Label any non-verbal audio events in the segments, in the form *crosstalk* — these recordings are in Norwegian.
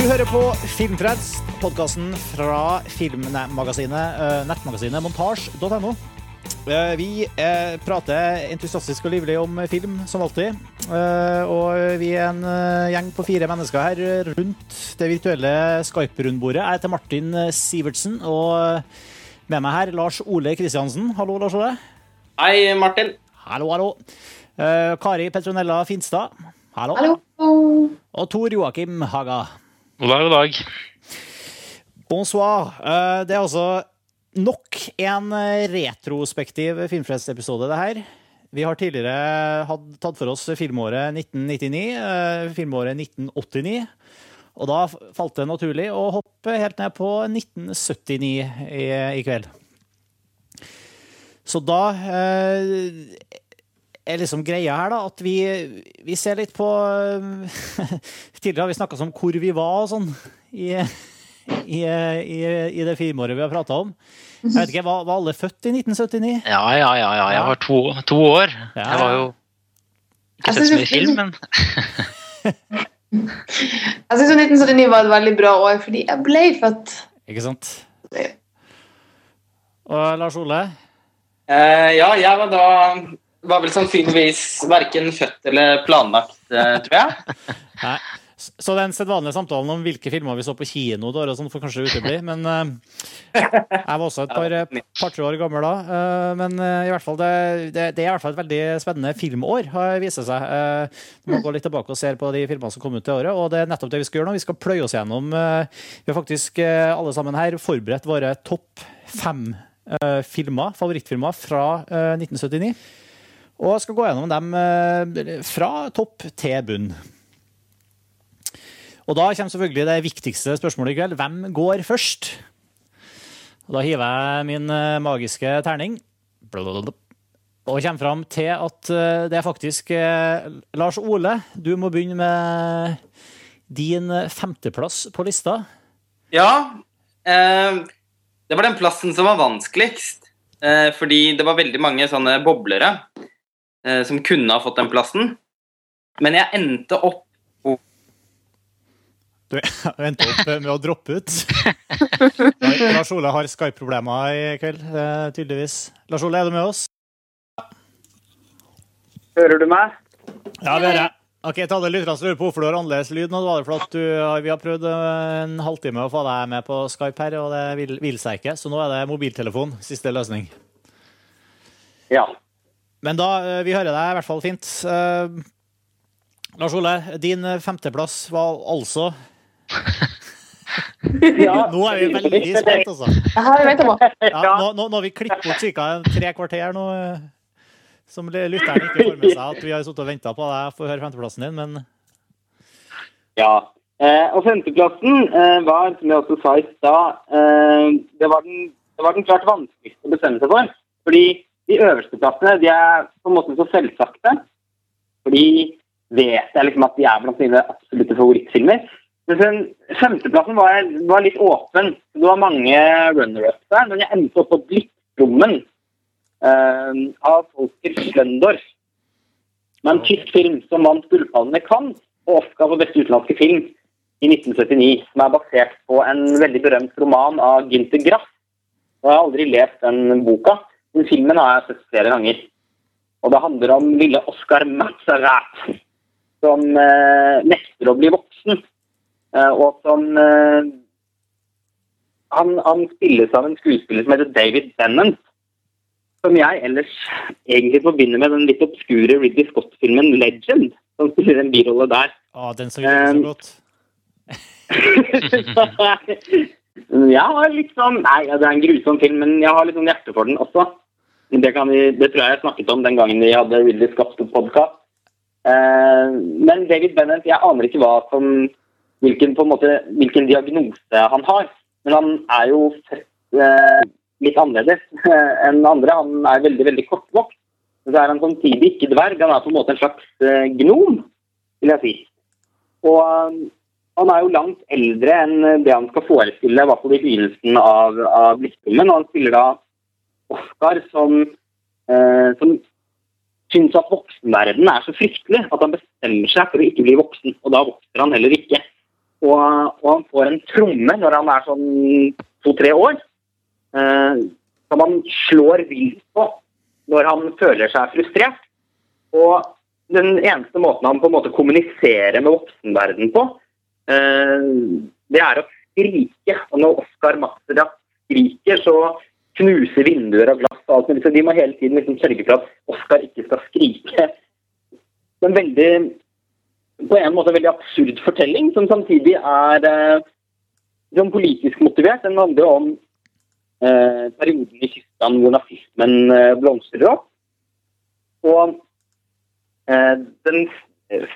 Du hører på Filmfreds, podkasten fra filmmagasinet, eh, nettmagasinet montasj.no. Eh, Vi eh, prater entusiastisk og livlig om film, som alltid. Eh, Og vi er en gjeng på fire mennesker her rundt det virtuelle Skype-rundbordet. Jeg heter Martin Sivertsen, og med meg her Lars Ole Kristiansen. Hallo, Lars Ole. Hei, Martin. Hallo, hallo. Eh, Kari Petronella Finstad. Hallo. Hallo. Og Tor Joakim Haga. God dag, god dag. Bonsoir. Eh, Det er altså nok en eh, retrospektiv Filmfrelst-episode, det her. Vi har tidligere tatt for oss filmåret 1999, eh, filmåret 1989. Og da falt det naturlig å hoppe helt ned på 1979 i, i kveld. Så da er liksom greia her, da, at vi, vi ser litt på *laughs* Tidligere har vi snakka om hvor vi var og sånn i, i, i, i det filmåret vi har prata om. Jeg vet ikke, Var, var alle født i 1979? Ja, ja, ja, ja. Jeg var to, to år. Ja. Jeg var jo ikke sett så mye film, men Jeg syns 1979 var et veldig bra år, fordi jeg ble født. Ikke sant? Og Lars Ole? Uh, ja, jeg var da var vel sannsynligvis verken født eller planlagt, eh, tror jeg. *laughs* Nei. Så den sedvanlige samtalen om hvilke filmer vi så på kino, da, og sånn, får kanskje utebli. Men eh, jeg var også et par, par-tre år gammel da. Eh, men eh, i hvert fall det, det, det er i hvert fall et veldig spennende filmår, har vist seg. Uh, må gå litt tilbake og se på de filmene som kom ut det året. Og det er nettopp det vi skal gjøre nå. Vi skal pløye oss gjennom eh, Vi har faktisk eh, alle sammen her forberedt våre topp fem eh, filmer, favorittfilmer fra eh, 1979. Og jeg skal gå gjennom dem eh, fra topp til bunn. Og da kommer selvfølgelig det viktigste spørsmålet i kveld. Hvem går først? Og da hiver jeg min eh, magiske terning. Og kommer fram til at eh, det er faktisk Lars Ole, du må begynne med din femteplass på lista. Ja, eh, det var den plassen som var vanskeligst. Eh, fordi det var veldig mange sånne boblere eh, som kunne ha fått den plassen. Men jeg endte opp Du *laughs* endte opp med å droppe ut. *laughs* Lars Ole har Skype-problemer i kveld, eh, tydeligvis. Lars Ole, er du med oss? Hører du meg? Ja, det hører jeg. Ok, ta det lytterne som lurer på hvorfor du har annerledes lyd nå. Det var det for at du, vi har prøvd eh, en halvtime å få deg med på Skype her, og det vil, vil seg ikke. Så nå er det mobiltelefon. Siste løsning. Ja. Men da, eh, vi hører deg i hvert fall fint. Eh, Lars Ole, din femteplass var altså *laughs* Nå er vi veldig spent, altså. Ja, nå, nå, nå har vi klippet bort ca. tre kvarter nå, eh, som lytteren ikke får med seg at vi har sittet og venta på deg for å høre femteplassen din, men ja. Eh, og femteplassen eh, var, som jeg også sa i stad, eh, det, det var den klart vanskeligste å bestemme seg for. Fordi de øverste plassene de er på en måte så selvsagte. Fordi vet jeg liksom at de er blant mine absolutte favorittfilmer. Men femteplassen var, var litt åpen. Det var mange runner-ups der. Men jeg endte opp på Blittrommen uh, av Folker Schlendorf. Med en tysk film som vant Gullpallen i Cannes og Oscar for beste utenlandske film i 1979. Som er basert på en veldig berømt roman av Günther Grass. Og Jeg har aldri lest den boka, men filmen har jeg sett flere ganger. Og det handler om lille Oscar Mazarat, som eh, nekter å bli voksen. Eh, og som eh, han, han spilles av en skuespiller som heter David Bennant. Som jeg ellers egentlig forbinder med den litt obskure Ridley Scott-filmen 'Legend'. Som spiller en birolle der. å, den så ikke *laughs* *laughs* *laughs* så Um, godt. Jeg har litt sånn Nei, det er en grusom film, men jeg har litt sånn hjerte for den også. Det, vi, det tror jeg jeg snakket om den gangen vi hadde Willy skapt en podkast. Eh, men David Bennett, jeg aner ikke hva som, hvilken, på en måte, hvilken diagnose han har. Men han er jo eh, litt annerledes *laughs* enn andre. Han er veldig veldig kortvokst. Så er han samtidig ikke dverg. Han er på en måte en slags eh, gnom, vil jeg si. Og han er jo langt eldre enn det han skal forestille, i hvert fall i begynnelsen av, av Blikkdommen. Han spiller da Oscar som, eh, som syns at voksenverdenen er så fryktelig at han bestemmer seg for å ikke bli voksen. Og da vokser han heller ikke. Og, og han får en tromme når han er sånn to-tre år, eh, som han slår vilt på når han føler seg frustrert. Og den eneste måten han på en måte kommuniserer med voksenverdenen på, det er å skrike. Og når Oskar Mazda skriker, så knuser vinduer og glass og alt mulig. Så de må hele tiden liksom sørge for at Oskar ikke skal skrike. En veldig på en måte en veldig absurd fortelling, som samtidig er eh, sånn politisk motivert. Den handler om eh, perioden i Tyskland hvor nazismen eh, blomstrer opp. Og eh, den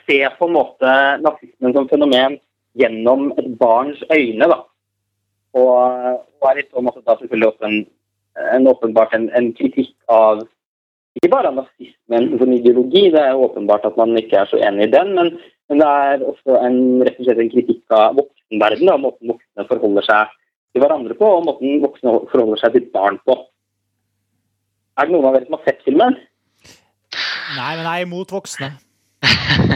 ser på en måte nazismen som fenomen gjennom et barns øyne. da. Og, og er litt så måte da selvfølgelig også en, en åpenbart en, en kritikk av ikke bare av nazismen som ideologi, det er åpenbart at man ikke er så enig i den, men, men det er også en, rett og slett en kritikk av voksenverdenen, og måten voksne forholder seg til hverandre på, og måten voksne forholder seg til barn på. Er det noen av dere som har sett filmen? Nei, men jeg er imot voksne. *laughs*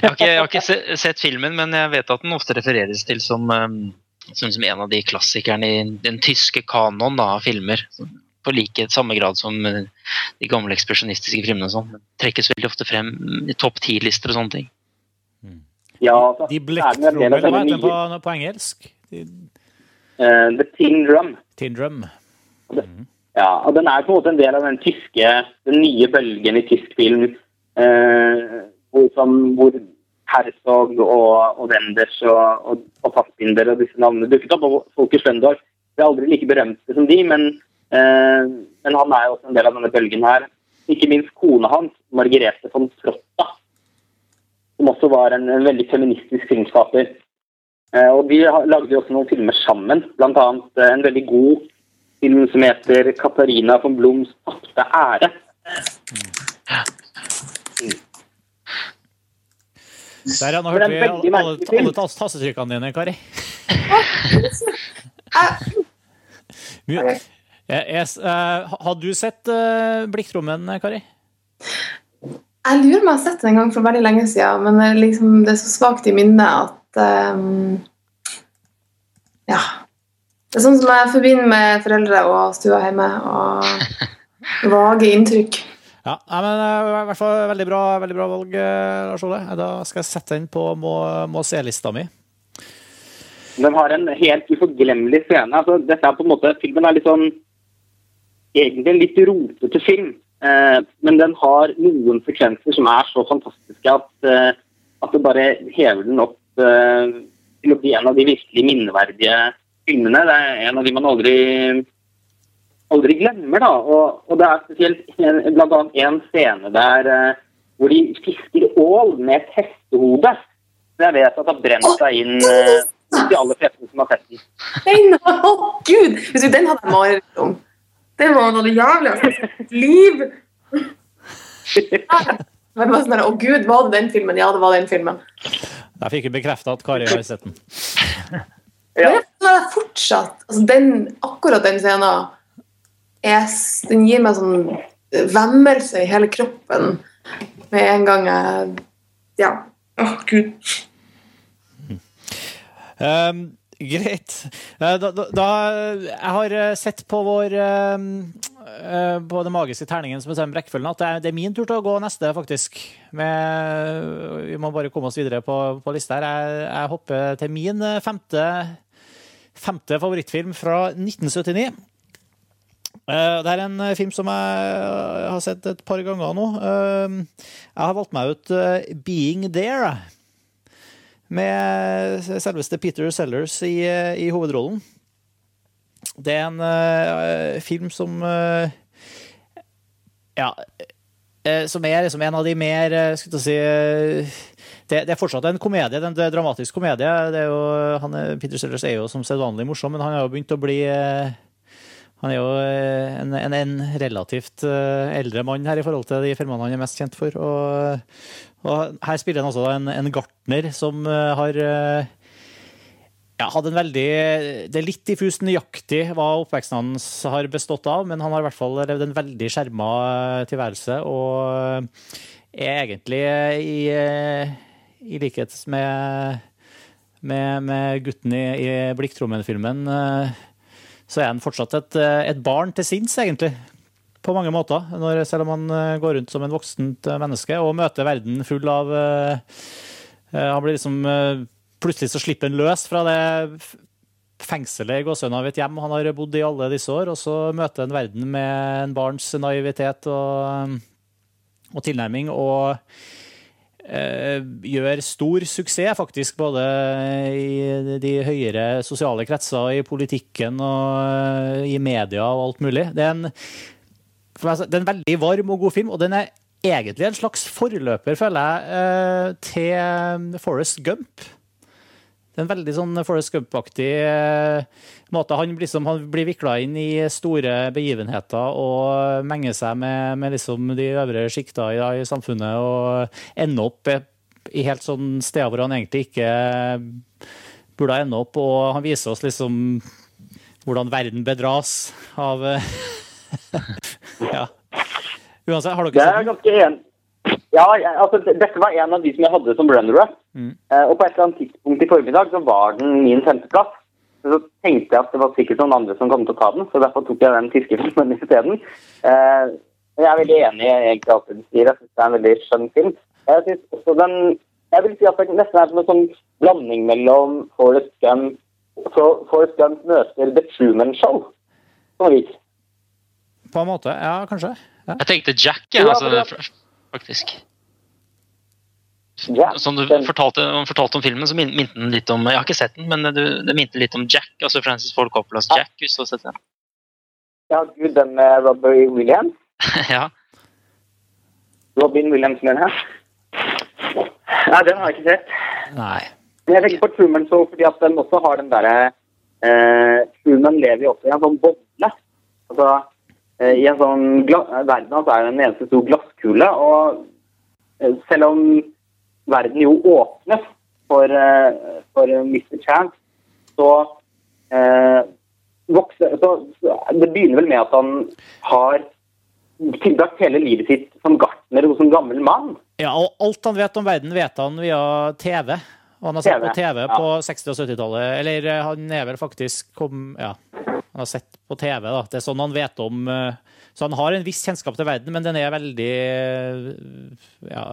Jeg har ikke, jeg har ikke se, sett filmen, men jeg vet at den ofte refereres til som, um, som, som en av de klassikerne i den tyske kanon da, av filmer. På like samme grad som uh, de gamle ekspresjonistiske filmene. og sånn. Trekkes veldig ofte frem i topp ti-lister og sånne ting. Ja, altså, De blekktrommene, er hva heter på, på engelsk? De- Uh, The Tin Drum. Tin drum. Ja, og den er på en måte en del av den tyske, den nye bølgen i tysk film, eh, hvor, som, hvor Herzog og, og Wenders og, og, og Fassbinder og disse navnene dukket opp. Og Folke Schwendorf ble aldri like berømte som de, men, eh, men han er jo også en del av denne bølgen her. Ikke minst kona hans, Margrethe von Trotta, som også var en, en veldig feministisk filmskaper. Eh, og de lagde jo også noen filmer sammen, annet eh, en veldig god film som heter 'Katarina von Bloms tapte ære'. Der, ja, nå hørte vi alle, alle, alle tassetrykkene dine, Kari. Jeg, *laughs* Mye- Jeg- jeg eh, Hadde du sett uh, Blikktrommen, Kari? jeg lurer meg å ha sett den en gang for veldig lenge siden, men det er, liksom, det er så svakt i minnet at um, Ja. Det er sånn som jeg forbinder med foreldre og stua hjemme, og *laughs* vage inntrykk. Ja, men eh, i hvert fall veldig bra, veldig bra valg, eh, Lars Ole. Da skal jeg sette den på må, må se-lista mi. Den har en helt uforglemmelig scene. Altså, dette er på en måte, Filmen er litt sånn Egentlig en litt rotete film. Eh, men den har noen sekvenser som er så fantastiske at, eh, at det bare hever den opp eh, til å bli en av de virkelig minneverdige filmene. Det er en av de man aldri aldri glemmer. da, Og, og det er spesielt bl.a. blant annet en scene der uh, hvor de fisker ål med et hestehode. Så jeg vet at det har brent seg inn uh, de aller fleste som har sett den. Å gud! Hvis du, den hadde jeg mareritt om. *laughs* Det var noe jævlig liv! Jeg var sånn Å gud, var det den filmen? Ja, det var den filmen. Der fikk vi bekrefta at Kari har sett den. Ja. Men er fortsatt altså den, Akkurat den scenen er, Den gir meg sånn vemmelse i hele kroppen med en gang jeg Ja. Å, gud. Um, greit. Eh, Da, da, da, jeg har eh, sett på vår um, eh, På den magiske terningen som bestemmer rekkefølgen, at det er, det er min tur til å gå neste, faktisk. Med, vi må bare komme oss videre på, på lista her. Jeg, jeg hopper til min femte, femte favorittfilm fra 1979. Eh, Det er en eh, film som jeg eh, har sett et par ganger nå. Jeg har valgt meg ut 'Being There' med selveste Peter Sellers i, i hovedrollen. Det er en film som Ja. som er liksom en av de mer skal jeg si, det, det er fortsatt en komedie, det er en dramatisk komedie. Jo, han er, Peter Sellers er jo som sedvanlig morsom, men han har jo begynt å bli eh, han er jo eh, en, en, en relativt eh, eldre mann her i forhold til de filmene han er mest kjent for. Og, og her spiller han også en, en gartner som eh, har ja, hadde en veldig Det er litt diffust nøyaktig hva oppveksten hans har bestått av, men han har i hvert fall levd en veldig skjerma tilværelse og er egentlig i, i likhet med med, med gutten i, i Blikktrommen-filmen, så er han fortsatt et, eh, et barn til sinns, egentlig. På mange måter. Når, selv om han eh, går rundt som en voksent eh, menneske og møter verden full av eh, Han blir liksom uh, Plutselig så slipper han løs fra det fengselet i Gåsøen av et hjem han har bodd i alle disse år, og så møter han verden med en barns naivitet og, og tilnærming. og gjør stor suksess, faktisk, både i de høyere sosiale kretser, i politikken og eh, i media og alt mulig. Det er en, meg, det er en veldig varm og god film, og den er egentlig en slags forløper, føler jeg, eh, til Forest Gump. Det er en veldig sånn Forest Gump-aktig eh, måte. Han liksom, han blir vikla inn i store begivenheter og menger seg med, med liksom de øvre sjikta i, i samfunnet og ender opp i helt sånn steder hvor han egentlig ikke burde ende opp. Og han viser oss liksom hvordan verden bedras av *laughs* Ja. Uansett, har dere er sett den? ganske enig. Ja, altså, dette var en av de som jeg hadde som runner-up. Mm. Eh, og på et eller annet tidspunkt i formiddag så var den min femteplass. Så tenkte jeg at det var sikkert noen andre som kom til å ta den, så derfor tok jeg den tyske filmen *laughs* isteden. Eh, jeg er veldig enig i egentlig alt du sier. Jeg syns det er en veldig skjønn film. Jeg synes også den Jeg vil si at det nesten er som en sånn blanding mellom Forrest Gump så Forest Gump møter The Truman Show. På en måte. Ja, kanskje. Ja. Jeg tenkte Jack, jeg, Ja, altså, faktisk. Ja, Som du den- fortalte, fortalte om filmen, så min- minte den litt om Jeg har ikke sett den, men det, minte litt om Jack. altså Francis Ford Coppolas Ja. Jack. Hvis du har sett den. Ja, gud, den med Robbie Williams. *laughs* ja. Robin Williams, mener jeg. Nei, den har jeg ikke sett. Nei. Men jeg tenker på Truman Show fordi at den også har den derre eh, Truman lever jo også i en sånn boble. Altså, eh, I en sånn gla Verden hans er jo en eneste stor glasskule. Og eh, selv om verden jo åpnes for, eh, for Mr. Chance, så eh, vokser så, så Det begynner vel med at han har tilbrakt hele livet sitt som gartner hos en gammel mann. Ja, og alt han vet om verden, vet han via TV. Og han har sett på TV ja. på 60- og 70-tallet. Eller eh, han er vel faktisk kom, Ja, han har sett på TV, da. Det er sånn han vet om eh, Så han har en viss kjennskap til verden, men den er veldig eh, ja,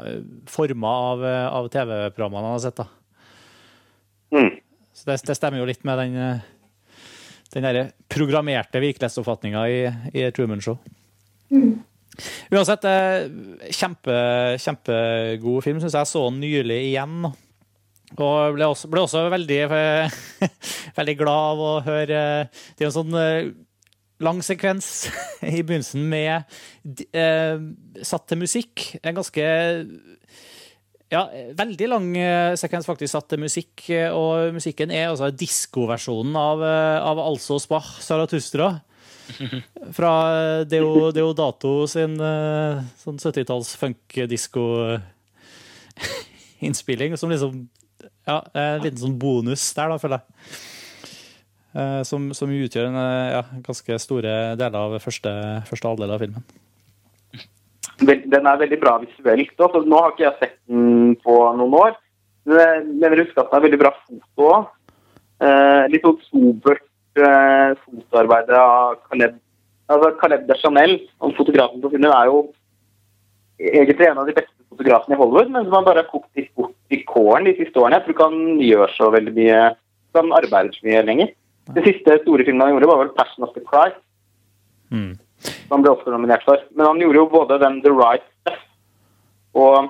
forma av, eh, av TV-programmene han har sett, da. Mm. Så det, det stemmer jo litt med den, den der programmerte virkelighetsoppfatninga i, i Truman Show. Uansett, eh, kjempe, kjempegod film, syns jeg. Jeg så den nylig igjen. nå. Og ble også, ble også veldig, *laughs* veldig glad av å høre eh, Det er en sånn eh, lang sekvens *laughs* i begynnelsen med eh, satt til musikk. En ganske ja, veldig lang eh, sekvens faktisk satt til musikk, og musikken er altså diskoversjonen av, av Alsos Bach Saratustra. *laughs* Fra Deo, Deodato sin sånn 70-talls funk-disko-innspilling, som liksom Ja, en liten sånn bonus der, da, føler jeg. Eh, Som, som utgjør en eh, ja, ganske store deler av første, første halvdel av filmen. Den er veldig bra visuelt. da, Nå har ikke jeg sett den på noen år. Men jeg husker at den er veldig bra foto òg. Eh, litt sånn sobert fotoarbeid av Caleb. Altså, Caleb de Chanel, han fotografen på filmen, er jo egentlig en av de beste fotografene i Hollywood, men som han bare har kokt litt bort i kåren de siste årene. Jeg tror ikke han gjør så veldig mye Han arbeider så mye lenger. Den siste store filmen han gjorde, var vel 'Passion of the Christ'. Mm. som han ble også nominert for. Men han gjorde jo både den The Right Stuff og,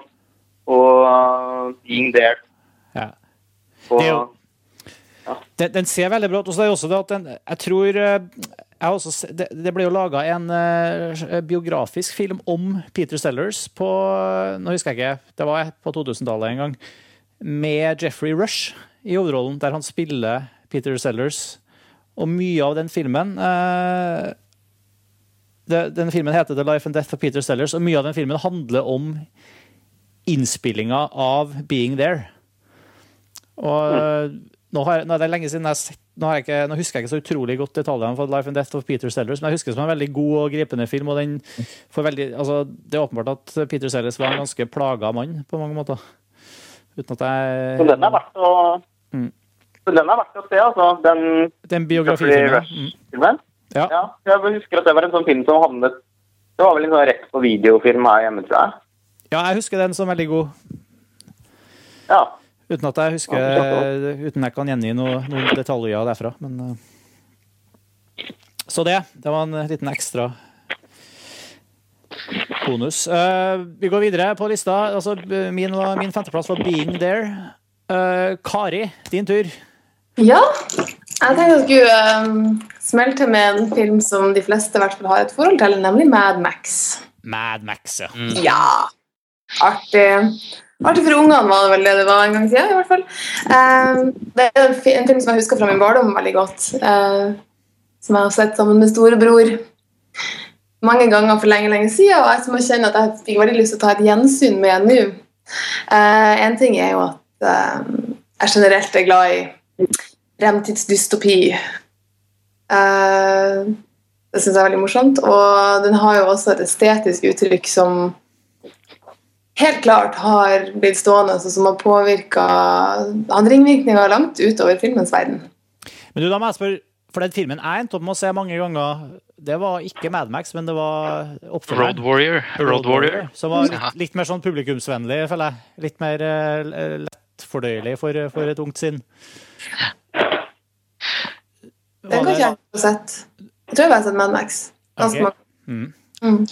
og Being There. Ja. Og, Det er jo- Den, den ser veldig bra ut. Og så er det også det at den Jeg tror eh, også, det, det ble jo laga en uh, biografisk film om Peter Sellers på Nå husker jeg ikke, det var på 2000-tallet en gang. Med Jeffrey Rush i hovedrollen, der han spiller Peter Sellers. Og mye av den filmen uh, det, Den filmen heter The Life and Death of Peter Sellers, og mye av den filmen handler om innspillinga av Being There. Og eh, nå, har, nå er det lenge siden jeg har sett nå, ikke, nå husker jeg ikke så utrolig godt detaljene for Life and Death of Peter Sellers, men jeg husker det som en veldig god og gripende film. og den får veldig, altså, Det er åpenbart at Peter Sellers var en ganske plaga mann på mange måter. Uten at jeg så den er verdt å mm. den er verdt å se, altså. Den den en biografifilm. ja. Mm. Ja. Ja, jeg husker at det var en sånn film som havnet Det var vel en sånn rett på videofilm her hjemme, tror jeg. ja, jeg husker den som veldig god. Ja. Uten at jeg husker Ja, Uten jeg kan gjengi noe- noen detaljer derfra. Men eh, Så det. Det var en liten ekstra bonus. Eh, vi går videre på lista. Altså, min, min femteplass var 'Being There'. Eh, Kari, din tur. Ja. Jeg tenkte jeg skulle um, smelte til med en film som de fleste i hvert fall har et forhold til, nemlig Mad Max. Mad Max, ja. Mm. Ja! Artig. Artig for ungene var det vel det det var en gang siden, i hvert fall. Um, det er en, film som jeg husker fra min barndom veldig godt. Uh, som jeg har sett sammen med storebror mange ganger for lenge lenge siden. Og jeg som kjenner kjenne at jeg fikk veldig lyst til å ta et gjensyn med nå. Uh, en ting er jo at uh, jeg generelt er glad i fremtidsdystopi. Uh, det syns jeg er veldig morsomt. Og den har jo også et estetisk uttrykk som helt klart har blitt stående, og som har påvirka Han ringvirkninger langt utover filmens verden. Men du, da må jeg spørre, for den filmen jeg endte opp med å se mange ganger, det var ikke Mad Max, men det var oppfølgeren. Road Warrior. Road Warrior. Som var litt, litt mer sånn publikumsvennlig, føler jeg. Litt mer uh, lettfordøyelig for, for et ungt sinn. Den kan ikke jeg ha sett. Jeg tror jeg bare har sett Mad Max. Ganske Ok. mange. Mm. Mm.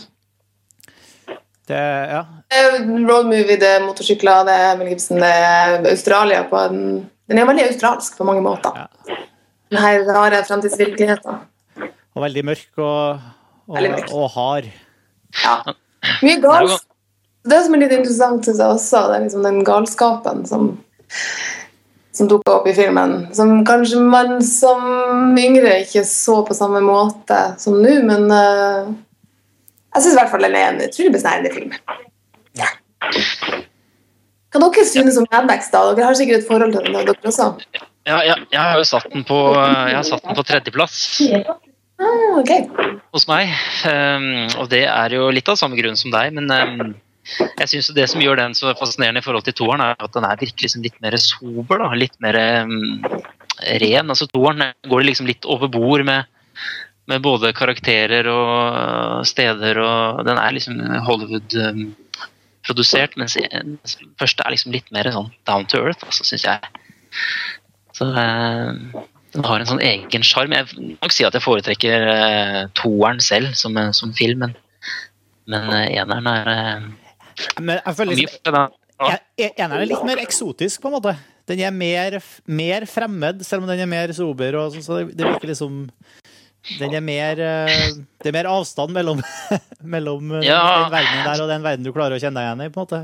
Det, ja. Road movie, det er motorsykler, det er Mel Gibson, det er Australia på en Den er veldig australsk på mange måter. Ja. Den her rare fremtidsvirkeligheten. Og veldig mørk og, Veldig mørk. og hard. Ja. Mye galt. Det som er litt interessant, syns jeg også, det er liksom den galskapen som, som dukka opp i filmen. Som kanskje man som yngre ikke så på samme måte som nå, men eh, jeg syns i hvert fall den er en utrolig besnærende film. Ja. Hva dere synes om Mad Max, da? Dere har sikkert et forhold til den, dere også? Ja, ja, jeg har jo satt den på, jeg har satt den på tredjeplass Ah, okay. hos meg. Um, og det er jo litt av samme grunn som deg, men um, jeg synes det som gjør den så fascinerende i forhold til toeren, er at den er virkelig liksom litt mer sober. da, Litt mer um, ren. altså Toeren går det liksom litt over bord med, med både karakterer og steder, og den er liksom Hollywood-produsert, mens den første er liksom litt mer sånn down to earth, altså, syns jeg. Så eh, den har en sånn egen sjarm. Jeg vil nok si at jeg foretrekker toeren selv som, som film, men, men eneren er Men jeg føler liksom. Eneren er litt mer eksotisk, på en måte. Den er mer, mer fremmed, selv om den er mer sober. Og sånn, så det, det virker liksom Den er mer eh, Det er mer avstand mellom, *laughs* mellom eh, Ja. den verdenen der og den verden du klarer å kjenne deg igjen i. på en måte.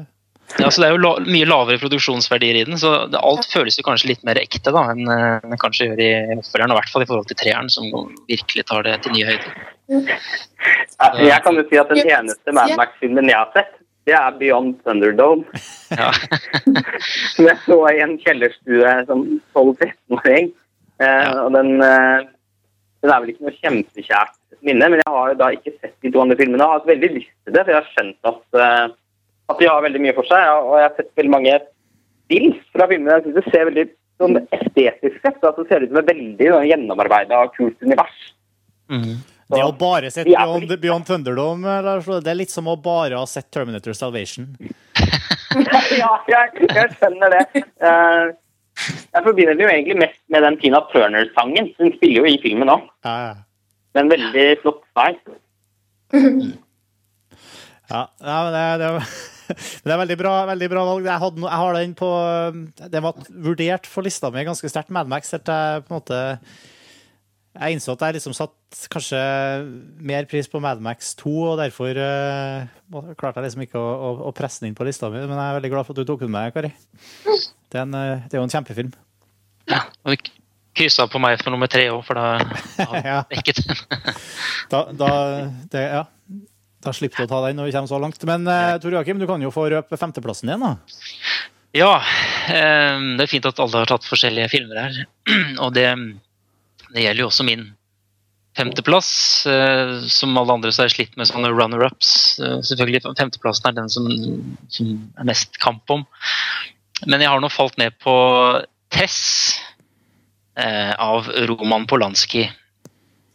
Ja, så Det er jo la mye lavere produksjonsverdier i den, så det, alt føles jo kanskje litt mer ekte da, enn eh, det kanskje gjør i oppfølgeren, og i hvert fall i forhold til treeren, som virkelig tar det til nye høyder. Ja, Jeg kan jo si at den eneste Mad Max-filmen jeg har sett, det er Beyond Thunderdome. Ja. *laughs* Som jeg så i en kjellerstue som 12-13-åring. Eh, Ja. og den, eh, den er vel ikke noe kjempekjært minne, men jeg har jo da ikke sett de to andre filmene og har hatt veldig lyst til det, for jeg har skjønt at, eh, at de har veldig mye for seg. Og jeg har sett veldig mange stills fra filmene. Jeg synes det ser veldig sånn estetisk sett. Altså, det ser ut som et veldig sånn, gjennomarbeida og kult univers. Mm. Det å bare sett Beyond, Beyond Thunderdome, Lars, det er litt som å bare ha sett Terminator Salvation. *laughs* ja, jeg, jeg skjønner det. Eh, jeg forbinder det jo egentlig mest med den Tina Turner-sangen. Hun spiller jo i filmen òg. Ja, ja. Med en veldig flott vei. Ja, ja men det, det, men *laughs* det er veldig bra, veldig bra valg. Jeg, hadde, jeg har den på Den var vurdert for lista mi ganske sterkt, Mad Max. Helt jeg på en måte Jeg innså at jeg liksom satt kanskje mer pris på Mad Max 2, og derfor uh, klarte jeg liksom ikke å, å, å presse den inn på lista mi. Men jeg er veldig glad for at du tok den med, Kari. Det er, en, eh, det er jo en kjempefilm. Ja, og du kryssa på meg for nummer tre òg, for da *laughs* har Ja. dekket den. *laughs* Da, da, det, ja. da slipper du å ta den når vi kommer så langt. Men eh, Tor Joakim, du kan jo få røpe femteplassen din, da. Ja, eh, det er fint at alle har tatt forskjellige filmer her. *clears throat* Og det, det gjelder jo også min femteplass. Eh, Som alle andre så har jeg slitt med sånne runner-ups. Eh, Selvfølgelig Femteplassen er den som, som er mest kamp om. Men jeg har nå falt ned på Tess eh, av Roman Polanski.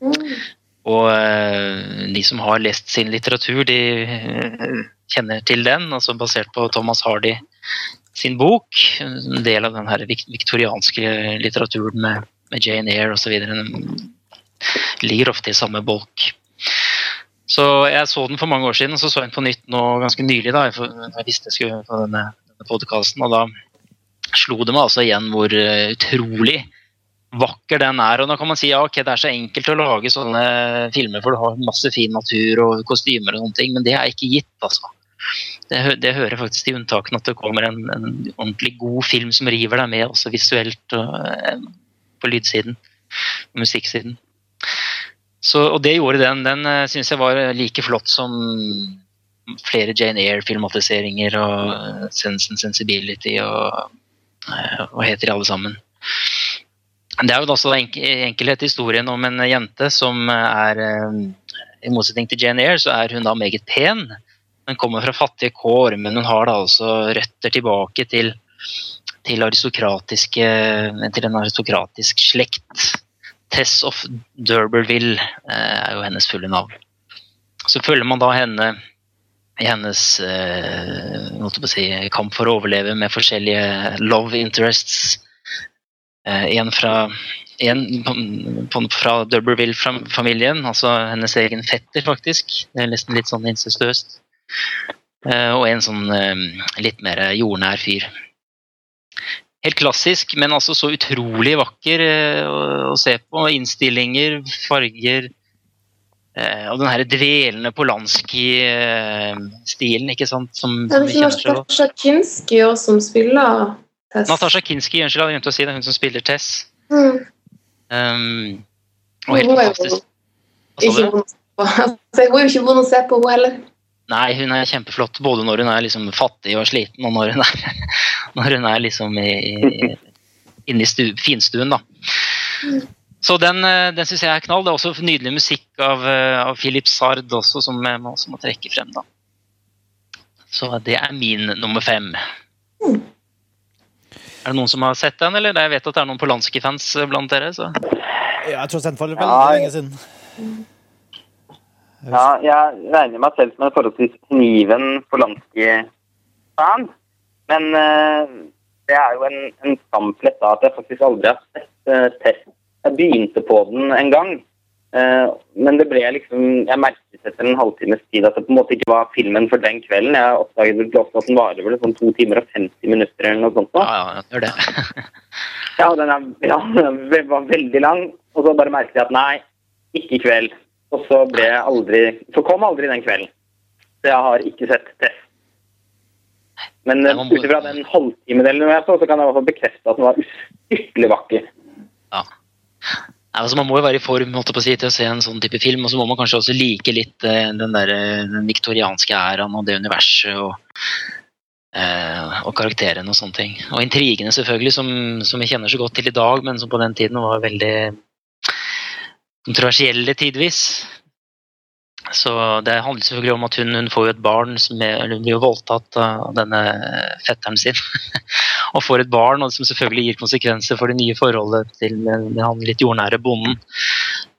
Mm. Og eh, de som har lest sin litteratur, de eh, kjenner til den, altså basert på Thomas Hardy sin bok. En del av den her viktorianske litteraturen med, med Jane Eyre osv. ligger ofte i samme bolk. Så jeg så den for mange år siden, og så så jeg den på nytt nå ganske nylig. da, for Jeg visste jeg skulle på denne, denne podcasten, og da slo det meg altså igjen hvor eh, utrolig vakker den er. Og da kan man si ja, ok, det er så enkelt å lage sånne filmer, for du har masse fin natur og kostymer og sånne ting, men det er ikke gitt, altså. Det, det hører faktisk til unntakene at det kommer en, en ordentlig god film som river deg med, også visuelt og, eh, på lydsiden. Musikksiden. Så, og det gjorde den. Den uh, syns jeg var like flott som flere Jane Eyre-filmatiseringer og eh, Sense and Sensibility og eh, hva heter de alle sammen. Det er jo også enkelhet i historien om en jente som er eh, I motsetning til Jane Eyre, så er hun da meget pen. Hun kommer fra fattige kår, men hun har da altså røtter tilbake til, til aristokratiske Til en aristokratisk slekt. Tess of Durberville er jo hennes fulle navn. Så følger man da henne i hennes eh, si, kamp for å overleve med forskjellige love interests. Eh, en fra, en på, på, fra Durberville-familien, altså hennes egen fetter, faktisk. Det er nesten litt sånn incestuøst. Eh, og en sånn eh, litt mer jordnær fyr. Helt klassisk, men altså så utrolig vakker eh, å se på. Innstillinger, farger. Eh, og den her dvelende Polanski-stilen, ikke sant, som, som det er. Natasha Kinski også som spiller Tess? Natasja Kinski, unnskyld, jeg glemte å si det, hun som spiller Tess. Mm. Um, og helt fantastisk. Ikke du? vond. *laughs* Altså, hun er jo ikke vond å se på, hun heller. Nei, hun er kjempeflott både når hun er liksom fattig og sliten, og når hun er, *laughs* når hun er liksom i, i, inne i stu, finstuen, da. Så den, eh, den syns jeg er knall. Det er også nydelig musikk av, eh, av Philip Sard også, som jeg må, også må trekke frem, da. Så det er min nummer fem. Er det noen som har sett den, eller? Jeg vet at det er noen Polanski-fans blant dere. så... Ja, jeg tror jeg for veldig Ja, lenge siden. Ja, jeg regner meg selv som en forholdsvis kniven Polanski-fan. Men uh, det er jo en, en skamplett da, at jeg faktisk aldri har sett uh, Test. Jeg begynte på den en gang, eh, men det ble liksom Jeg merket etter en halvtimes tid at det på en måte ikke var filmen for den kvelden. Jeg oppdaget vel også at den varer vel sånn to timer og 50 minutter eller noe sånt. Da. Ja, ja, gjør det. *laughs* Ja, den, er, ja, den var veldig lang, og så bare merket jeg at nei, ikke i kveld. Og så ble jeg aldri Så kom aldri den kvelden. Så jeg har ikke sett Tess. Men Ja, eh, må- ut ifra den halvtimedelen jeg så, så kan jeg i hvert fall bekrefte at den var *laughs* ustyrtelig vakker. Ja. Altså man må jo være i form å si, til å se en sånn type film, og så må man kanskje også like litt eh, den, der, eh, den viktorianske æraen og det universet og, eh, og karakterene og sånne ting. Og intrigene, selvfølgelig, som, som vi kjenner så godt til i dag, men som på den tiden var veldig kontroversielle tidvis. Så det handler selvfølgelig om at hun, hun får et barn som er, hun blir jo voldtatt av denne fetteren sin. *laughs* og får et barn, og som selvfølgelig gir konsekvenser for det nye forholdet til han litt jordnære bonden.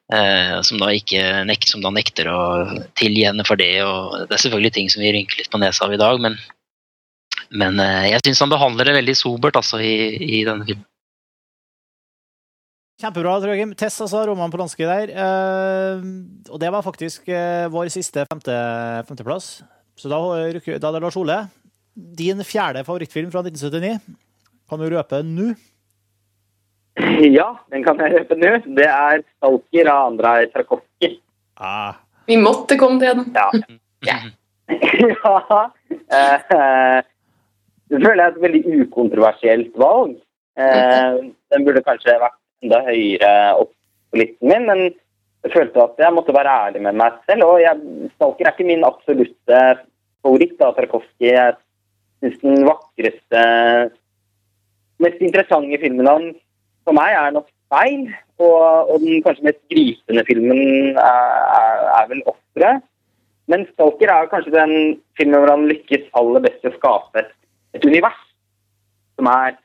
Eh, som, da ikke som da nekter å tilgi henne for det. og Det er selvfølgelig ting som vi rynker litt på nesa av i dag, men, men eh, jeg syns han behandler det veldig sobert altså, i, i denne filmen. Kjempebra, Trøgim. Tess, altså. Roman Polanski der. Eh, og det var faktisk eh, vår siste femte, femteplass. Så da, rykker- da er det Lars Ole. Din fjerde favorittfilm fra 1979. Kan du røpe nå? Ja, den kan jeg røpe nå. Det er 'Stalker' av Andrej Tarkovskij. Ah. Vi måtte komme til den. Ja. *laughs* ja. *laughs* Eh, det føler jeg er et veldig ukontroversielt valg. Eh, den burde kanskje vært enda høyere opp på listen min, men jeg følte at jeg måtte være ærlig med meg selv. Og jeg, Stalker er ikke min absolutte favoritt av Tarkovskij. Jeg syns den vakreste, mest interessante filmen han for meg er nok feil. Og, og den kanskje mest gripende filmen er, er, er vel 'Offeret'. Men 'Stalker' er kanskje den filmen hvor han lykkes aller best i å skape et univers som er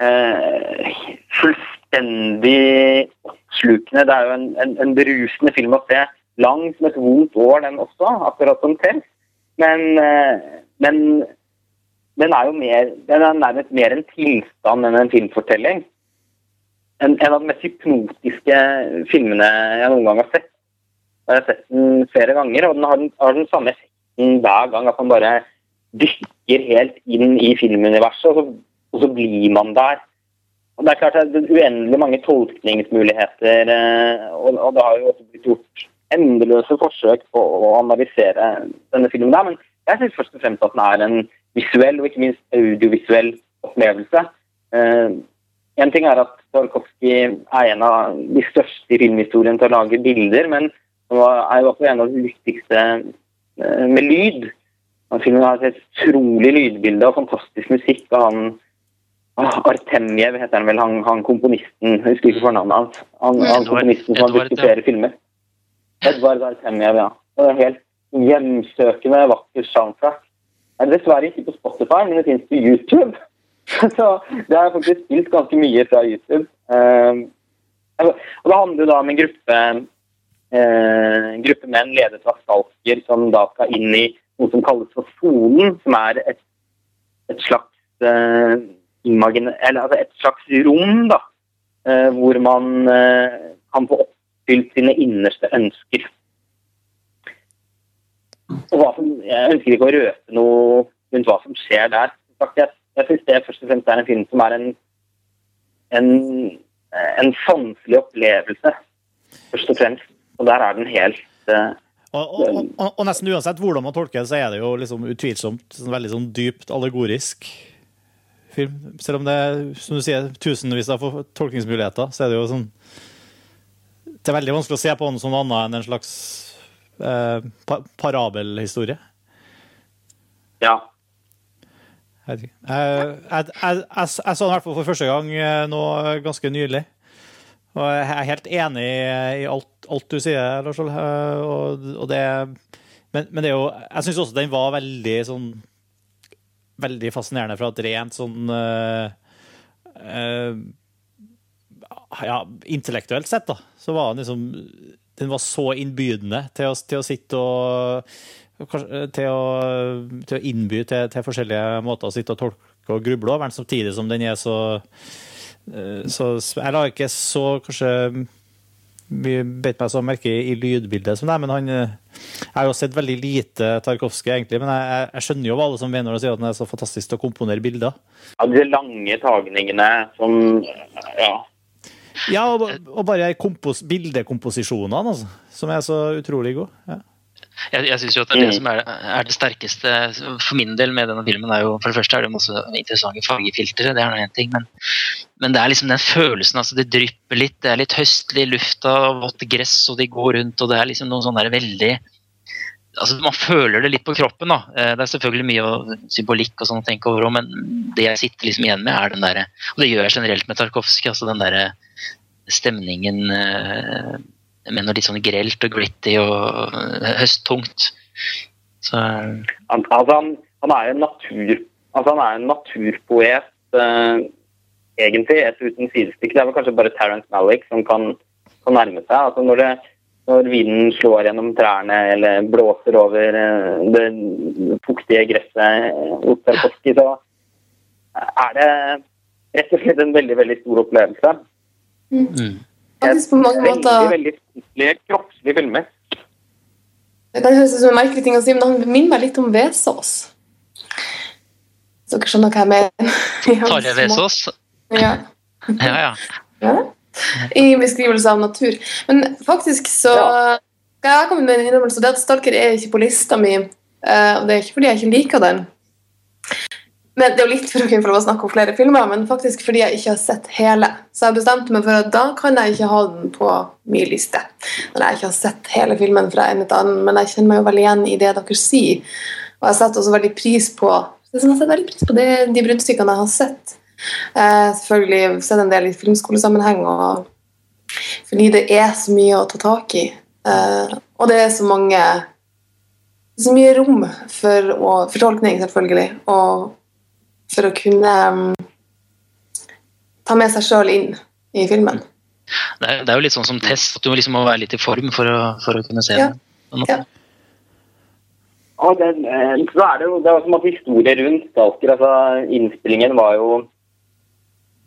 eh, fullstendig oppslukende. Det er jo en, en, en berusende film å se. Lang som et vondt år, den også, akkurat som Tels. Men, eh, men den er jo mer, den er nærmest mer en tilstand enn en filmfortelling. En, en av de mest hypnotiske filmene jeg noen gang har sett. Jeg har sett den flere ganger, og den har den, har den samme effekten hver gang. At man bare dykker helt inn i filmuniverset, og så, og så blir man der. Og Det er klart det er uendelig mange tolkningsmuligheter, eh, og, det har jo også blitt gjort endeløse forsøk på å analysere denne filmen. der, Men jeg syns først og fremst at den er en visuell og ikke minst audiovisuell opplevelse. Uh, en ting er at Tarkovskij er en av de største i filmhistorien til å lage bilder, men han er jo også en av de viktigste uh, med lyd. Filmen har et utrolig lydbilde og fantastisk musikk. og han Artemjev heter han vel, han, han komponisten Jeg husker ikke fornavnet hans. Han, han komponisten som har diskuterer filmer. Edvard Artemjev, ja. Det er en helt hjemsøkende vakker soundtrack. Det er dessverre ikke på Spotify, men det finnes på YouTube. *laughs* Så det har faktisk spilt ganske mye fra YouTube. Uh, og Det handler jo da om en gruppe, en gruppe menn ledet av stalker som da skal inn i noe som kalles for sonen, som er et, et slags imagine, eller, altså et slags rom da, hvor man kan få oppfylt sine innerste ønsker. Og hva som, Jeg ønsker ikke å røpe noe rundt hva som skjer der. Jeg, jeg syns det først og fremst er en film som er en, en, en sanselig opplevelse, først og fremst. Og der er den helt og, og, og, og, nesten uansett hvordan man tolker det, så er det jo liksom utvilsomt sånn veldig sånn dypt allegorisk film. Selv om det er som du sier, tusenvis av tolkningsmuligheter, så er det jo sånn Det er veldig vanskelig å se på den som noe annet enn en slags eh, pa parabelhistorie. Ja. Jeg, jeg, jeg, jeg, så den i hvert fall for første gang eh, nå ganske nylig. Og jeg er helt enig i alt, alt du sier, Lars Ole. Eh, og, og det, men, men, det er jo Jeg syns også den var veldig sånn Veldig fascinerende fra et rent sånn uh, uh, Ja, intellektuelt sett, da. Så var den liksom Den var så innbydende til å, til å sitte og til å, til å innby til, til, forskjellige måter å sitte og tolke og gruble over samtidig som den er så, så Jeg la ikke så kanskje beit meg så merke i, lydbildet som det, men han Jeg har jo sett veldig lite Tarkovskij, egentlig, men jeg, jeg, skjønner jo hva alle som mener og sier at han er så fantastisk til å komponere bilder. Ja, de lange tagningene som Ja. Ja, og, og bare kompos, bildekomposisjonene, altså, som er så utrolig gode. Ja. Jeg, jeg synes jo at det, det som er, er, det sterkeste for min del med denne filmen, er jo for det første er det masse interessante fargefiltre, det er noe en ting, men, men, det er liksom den følelsen. altså Det drypper litt, det er litt høstlig i lufta, vått gress, og de går rundt, og det er liksom noe sånn der veldig altså Man føler det litt på kroppen. da, eh, Det er selvfølgelig mye symbolikk og sånn å tenke over, men det jeg sitter liksom igjen med, er den derre Og det gjør jeg generelt med Tarkovskij, altså den derre stemningen eh, med noe litt sånn grelt og gritty og høsttungt. Så altså han, han, er en natur altså han er en naturpoet, egentlig, et uten sidestykke. Det er vel kanskje bare Terence Malick som kan, kan nærme seg. altså når, det, når vinden slår gjennom trærne eller blåser over uh, det fuktige gresset hos Tarkovskij, så er det rett og slett en veldig, veldig stor opplevelse. Mm faktisk på mange måter Veldig, veldig kroppslig filmer. Det kan høres ut som en merkelig ting å si, men han minner meg litt om Vesaas. Så dere skjønner hva jeg mener? *laughs* Tarjei Vesaas? Ja. ja, ja. ja. I beskrivelse av natur. Men faktisk så ja. jeg komme med en innrømmelse. Det at Stalker er ikke på lista mi. Eh, og det er ikke fordi jeg ikke liker den. Men Det er jo litt for å kunne få lov å snakke om flere filmer, men faktisk fordi jeg ikke har sett hele. Så jeg bestemte meg for at da kan jeg ikke ha den på min liste. Når jeg ikke har sett hele filmen fra en til annen, men jeg kjenner meg jo veldig igjen i det dere sier. Og jeg setter også veldig pris på det som jeg setter veldig pris på det, de bruddstykkene jeg har sett. Eh, selvfølgelig sett en del i filmskolesammenheng, og fordi det er så mye å ta tak i. Eh, og det er så mange så mye rom for, å, for tolkning, selvfølgelig. og for å kunne ta med seg sjøl inn i filmen. Det er, det er jo litt sånn som test, at du liksom må være litt i form for å, for å kunne se Ja. den. Ja. Og det, eh, så er det jo det er som at historie rundt Stalker, altså innspillingen var jo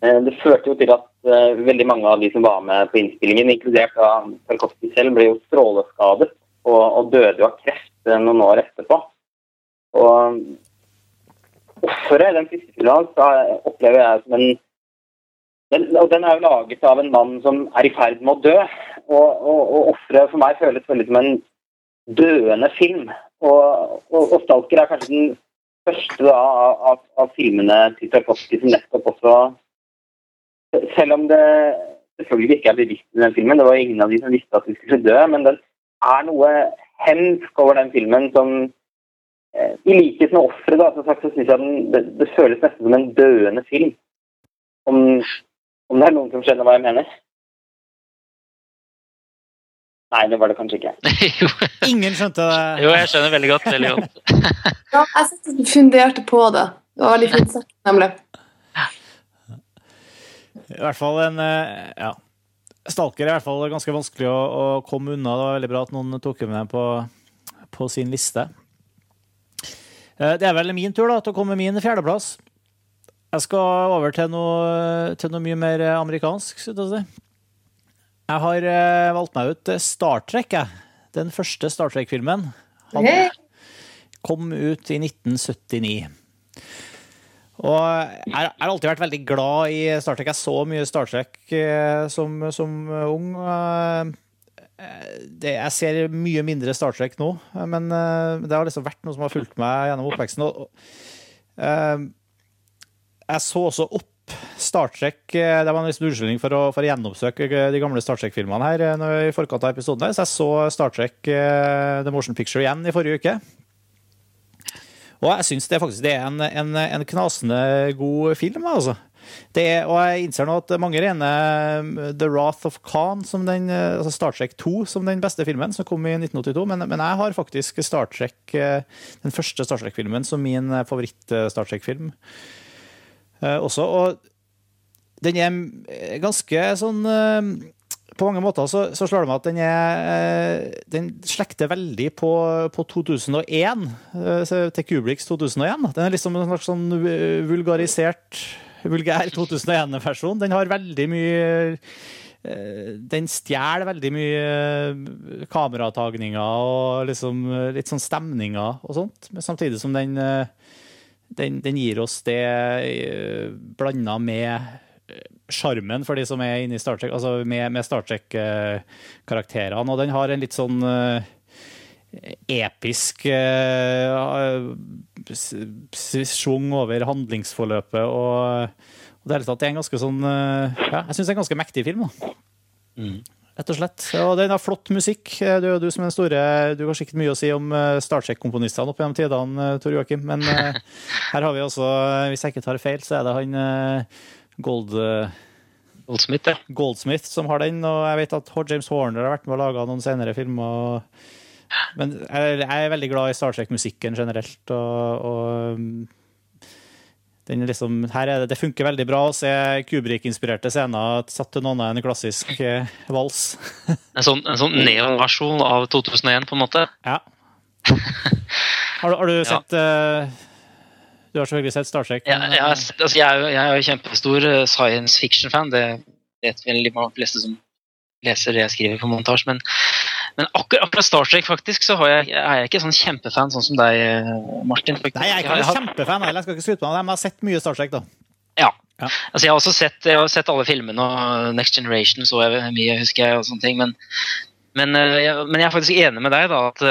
Det førte jo til at uh, veldig mange av de som var med på innspillingen, inkludert av Tarkovskij selv, ble jo stråleskadet og, og døde jo av kreft eh, noen år etterpå. Og offeret i den siste filmen hans opplever jeg som en den, og den er jo laget av en mann som er i ferd med å dø. Og, og, og offeret for meg føles veldig som en døende film. Og, og, og Stalker er kanskje den første da, av, av filmene til Tarkovskij som nettopp også Selv om det selvfølgelig ikke er bevisst i den filmen, det var ingen av de som visste at de skulle dø, men den er noe hemsk over den filmen som eh, I likhet med offeret, sagt, så syns jeg den, det, det føles nesten som en døende film. Om, om det er noen som skjønner hva jeg mener? Nei, det var det kanskje ikke. *laughs* Ingen skjønte det. jo, jeg skjønner veldig godt. Veldig godt. *laughs* Ja, jeg satt og funderte på det. Det var veldig fint sagt, nemlig. I hvert fall en eh, ja. Stalker er i hvert fall ganske vanskelig å, å komme unna. Det var veldig bra at noen tok med den på, på sin liste. Eh, Det er vel min tur da, til å komme med min fjerdeplass. Jeg skal over til noe, til noe mye mer amerikansk. jeg. Jeg har eh, valgt meg ut Star Trek. Jeg. Den første Star Trek-filmen Han kom ut i 1979. Og jeg har alltid vært veldig glad i Star Trek. Jeg så mye Star Trek eh, som, som ung. Eh, Det, jeg ser mye mindre Star Trek nå, men eh, det har liksom vært noe som har fulgt meg gjennom oppveksten. Jeg så også opp Star Trek Det var en liksom unnskyldning for for å gjennomsøke de gamle Star Trek-filmene her i forkant av episoden. her, Så jeg så Star Trek The Motion Picture igjen i forrige uke. Og jeg syns faktisk det er en, en, en knasende god film. altså. Er, og jeg innser nå at mange regner um, The Wrath of Khan, som den, eh, altså Star Trek 2, som den beste filmen, som kom i 1982. Men, men jeg har faktisk Star Trek, eh, den første Star Trek-filmen som min eh, favoritt-Star Trek-film også. Og den er ganske sånn På mange måter så, så slår det meg at den er eh, Den slekter veldig på, på 2001, eh, til Kubriks 2001. Den er liksom en slags sånn eh, vulgarisert vulgær 2001-versjon. Den har veldig mye Den stjeler veldig mye kameratagninger og liksom litt sånn stemninger og sånt. Men samtidig som den, den, den gir oss det blanda med sjarmen for de som er inne i Star Trek, altså med, med Star Trek-karakterene. Og den har en litt sånn eh, episk sjung s- s- over handlingsforløpet. Og, og det, hele tatt, det er en ganske sånn eh, ja, Jeg syns det er en ganske mektig film. da. Mm. Rett og slett. Og den har flott musikk. Eh, Du, du som er den store, du har sikkert mye å si om eh, Star Trek-komponistene opp gjennom tidene, eh, Tor Joakim. Men eh, *laughs* her har vi også, eh, hvis jeg ikke tar feil, så er det han eh, Gold, eh, Goldsmith, ja. Goldsmith som har den. Og jeg vet at James Horner har vært med å lage noen senere filmer. Men jeg er veldig glad i Star Trek-musikken generelt. og, og den er liksom, her er det, det funker veldig bra å se Kubrik-inspirerte scener satt til noen av en klassisk eh, vals. *laughs* En sånn, en sånn neonversjon av 2001, på en måte. Ja. Har du, har du sett eh, Du har selvfølgelig sett Star Trek? Jeg, Ja, jeg, eh, altså, jeg, er jo- jeg er jo kjempestor eh, science fiction-fan. Det vet vel de fleste som leser det jeg skriver på montasje. Men, men akkurat, akkurat Star Trek faktisk, så har jeg, er jeg ikke sånn kjempefan sånn som deg, eh, Martin. Faktisk. Nei, jeg er ikke Jeg har- kjempefan, heller. jeg skal ikke skryte på meg det, men jeg har sett mye Star Trek. da. Ja. Ja. Altså, jeg har også sett, jeg har sett alle filmene, og Next Generation så jeg mye, husker jeg, og sånne ting. Men, men, jeg, men jeg er faktisk enig med deg, da, at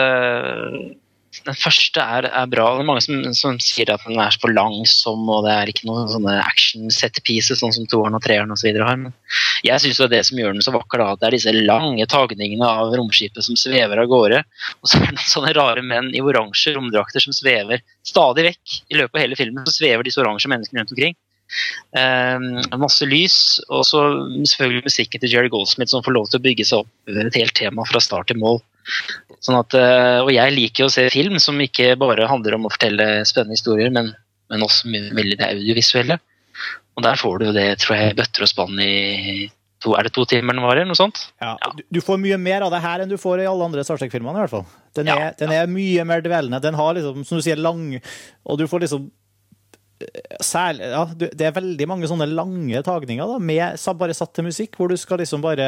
den første er, er bra. Det er mange som, som sier at den er for langsom, og det er ikke noen sånne action set pieces, sånn som toeren og treeren osv. har. Men jeg syns det er det som gjør den så vakker, da, at det er disse lange tagningene av romskipet som svever av gårde. Og så er det noen sånne rare menn i oransje romdrakter som svever stadig vekk. I løpet av hele filmen så svever disse oransje menneskene rundt omkring. Um, masse lys, og så selvfølgelig musikken til Jerry Goldsmith som får lov til å bygge seg opp et helt tema fra start til mål. Sånn at, uh, og jeg liker å se film som ikke bare handler om å fortelle spennende historier, men, men også veldig det audiovisuelle. Og der får du det, tror jeg, bøtter og spann i to, Er det to timer den varer? Noe sånt? Ja, du, du får mye mer av det her enn du får i alle andre Star Trek-filmene. i hvert fall. Den er, Ja, den er mye mer dvelende. Den har liksom, som du sier, lang Og du får liksom eh, Særlig, ja, Det er veldig mange sånne lange tagninger da, med, bare satt til musikk, hvor du skal liksom bare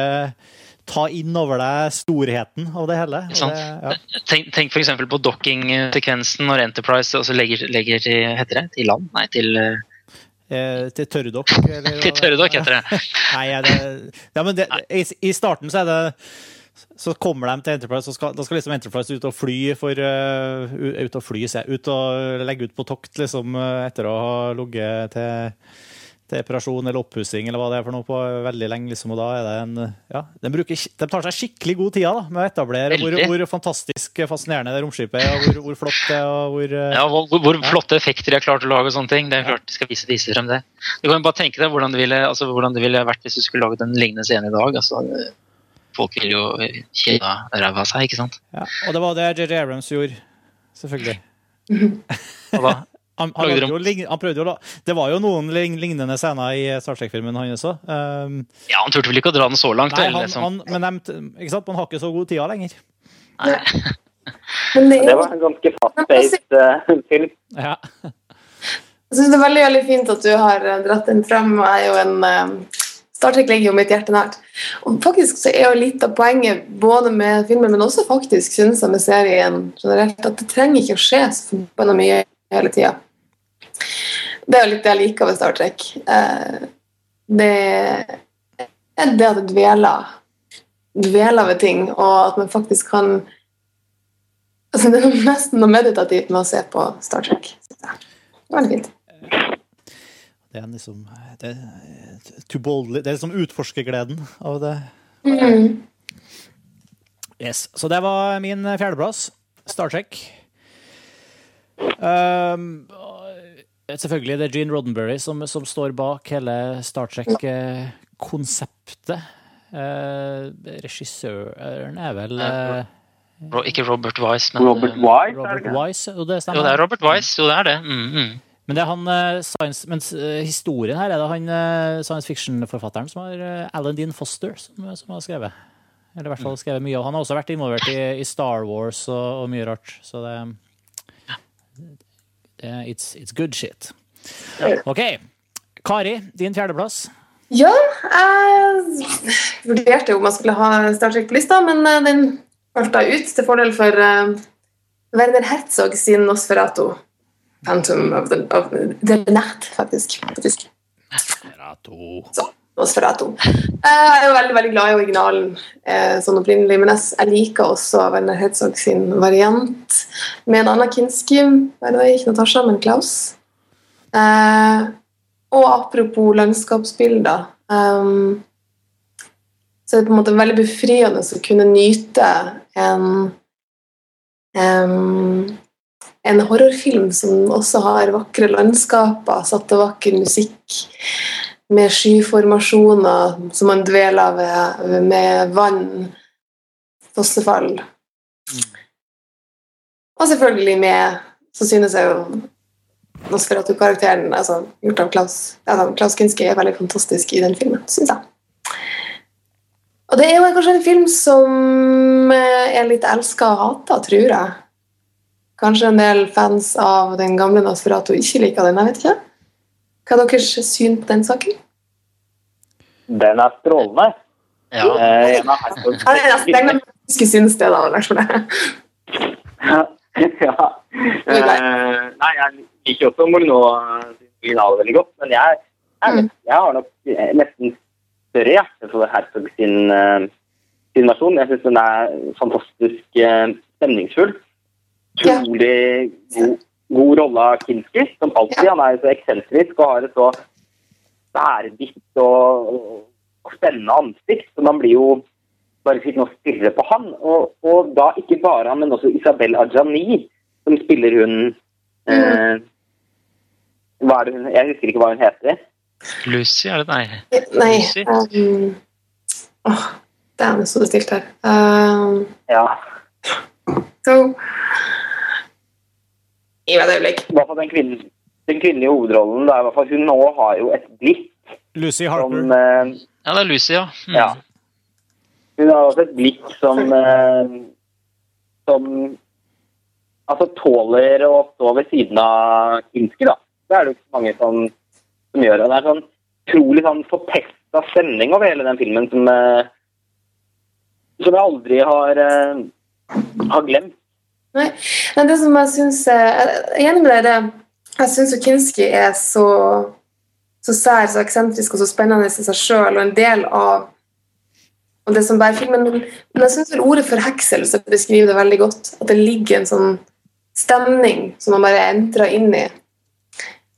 ta inn over deg storheten av det hele. Det, ja. Tenk, tenk f.eks. på docking-sekvensen når Enterprise også legger, legger til, heter det, til land? Nei, til, eh, til tørrdokk. *laughs* til tørrdokk, heter det. Nei, ja, det, ja, men det, i, I starten så er det så kommer de til Enterprise, og skal, da skal liksom Enterprise ut og fly for uh, Ut og fly, se, ut og legge ut på tokt liksom, eh, etter å ha ligget til, til reparasjon eller oppussing eller hva det er for noe på veldig lenge. Liksom, og da er det en Ja, de, bruker, de tar seg skikkelig god tid da, med å etablere hvor, hvor fantastisk fascinerende det romskipet er, og hvor, hvor flott det er, og hvor uh, Ja, hvor, hvor flotte effekter de har klart å lage og sånne ting. Det er klart de skal vise, vise frem det. Du kan jo bare tenke deg hvordan det ville, altså, hvordan det ville vært hvis du skulle laget en lignende scene i dag. Altså, folk vil jo kjeda ræva av seg, ikke sant? ja. Og det var det JJ Abrams gjorde, selvfølgelig. Hva da, *laughs* Han, han, jo, han prøvde jo å la- Det var jo noen lignende scener i Star Trek-filmen han også. Um, ja, han turte vel ikke å dra den så langt? nei, eller han, liksom. han, men de, ikke sant? man har ikke så god tid lenger. Nei. Det Det var en ganske fast-paced uh, film. Ja. Jeg synes det er veldig veldig fint at du har eh, dratt den frem. Jeg er jo en eh, Star Trek ligger jo mitt hjerte nært. Og faktisk så er jo litt av poenget både med filmen, men også faktisk synes jeg med serien generelt, at det trenger ikke å skje så mye hele tida. Det er jo litt det jeg liker ved Star Trek. Eh, Det er det at det dveler dveler ved ting, og at man faktisk kan altså Det er nesten noe meditativt med å se på Star Trek. Det er veldig fint. Det er liksom det, er too boldly, det er liksom utforskergleden av det. Mm. Yes. Så det var min fjerdeplass. Star Trek. Um, selvfølgelig det er Gene Roddenberry som, som står bak hele Star Trek-konseptet. Uh, regissøren er vel uh, Ro- Ikke Robert Wise, men Robert Wise, Robert er det? Wise. Jo, det Jo, det er Robert Wise. Jo, det er det. Mm, mm. Men det er han eh, science, mens eh, historien her er det han eh, science fiction-forfatteren som har eh, Alan Dean Foster som, som har skrevet. Eller i hvert fall skrevet mye. Og han har også vært involvert i, i Star Wars og, og mye rart. Så det, det it's, it's good shit. OK. Kari, din fjerdeplass. Ja, jeg vurderte jo om jeg skulle ha Star Trek på lista, men eh, den valgte jeg ut til fordel for eh, Werner Herzog sin Nosferatu. Phantom of the, of the Night, faktisk. faktisk. Nosferatu. Eh, Jeg er jo veldig veldig glad i originalen eh, sånn opprinnelig, men jeg, liker også Werner Herzog sin variant med en annen Kinski. Ikke Natasha, men Klaus. Eh, og apropos landskapsbilder Så Så er det på en måte veldig befriende å kunne nyte en en horrorfilm som også har vakre landskaper, satt av vakker musikk, med skyformasjoner som man dveler ved, med vann, fossefall. Og selvfølgelig med Så synes jeg jo Nosferatu-karakteren, altså, gjort av Klaus, altså, Klaus Kinski, er veldig fantastisk i den filmen, syns jeg. Og det er jo kanskje en film som eh, er litt elska og hata, tror jeg. Kanskje en del fans av den gamle Nosferatu ikke liker den. jeg vet ikke. Hva er deres syn på den saken? Den er strålende. Ja. Eh, en av Herzogs er jeg synes det, da. Ja. Eh, nei, jeg liker også Molino-originalen veldig godt, men jeg, jeg, jeg har nok eh, nesten større hjerte for Herzog sin, eh, sin versjon. Jeg syns den er fantastisk stemningsfull. Ja. Utrolig god, god rolle av Kinski, som alltid. Han er jo så eksentrisk og har et så værbitt og, og spennende ansikt, så man blir jo bare sittende og stirre på han. Og, og da ikke bare han, men også Isabel Adjani, som spiller hun eh, Hva er det hun Jeg husker ikke hva hun heter. Lucy, er det Nei. Nei Lucy? um, er Dæven, så det stilt her. Um, Ja, så Gi hvert øyeblikk. I hvert fall den kvinnen, den kvinnelige hovedrollen, i hvert fall hun nå har jo et blikk Lucy som Harper. eh, Ja, det er Lucy, ja. Mm. Ja. Hun har også et blikk som eh, Som altså tåler å stå ved siden av Kinski, da. Det er det jo ikke så mange som, som gjør. Og det er sånn utrolig sånn forpesta stemning over hele den filmen som eh, Som jeg aldri har, eh, har glemt. Nei, nei, det som jeg syns Jeg er enig med deg i det. Jeg syns Kinski er så, så sær, så eksentrisk og så spennende i seg sjøl, og en del av og det som bærer filmen. Men, jeg syns ordet forhekselse beskriver det veldig godt. At det ligger en sånn stemning som man bare entrer inn i.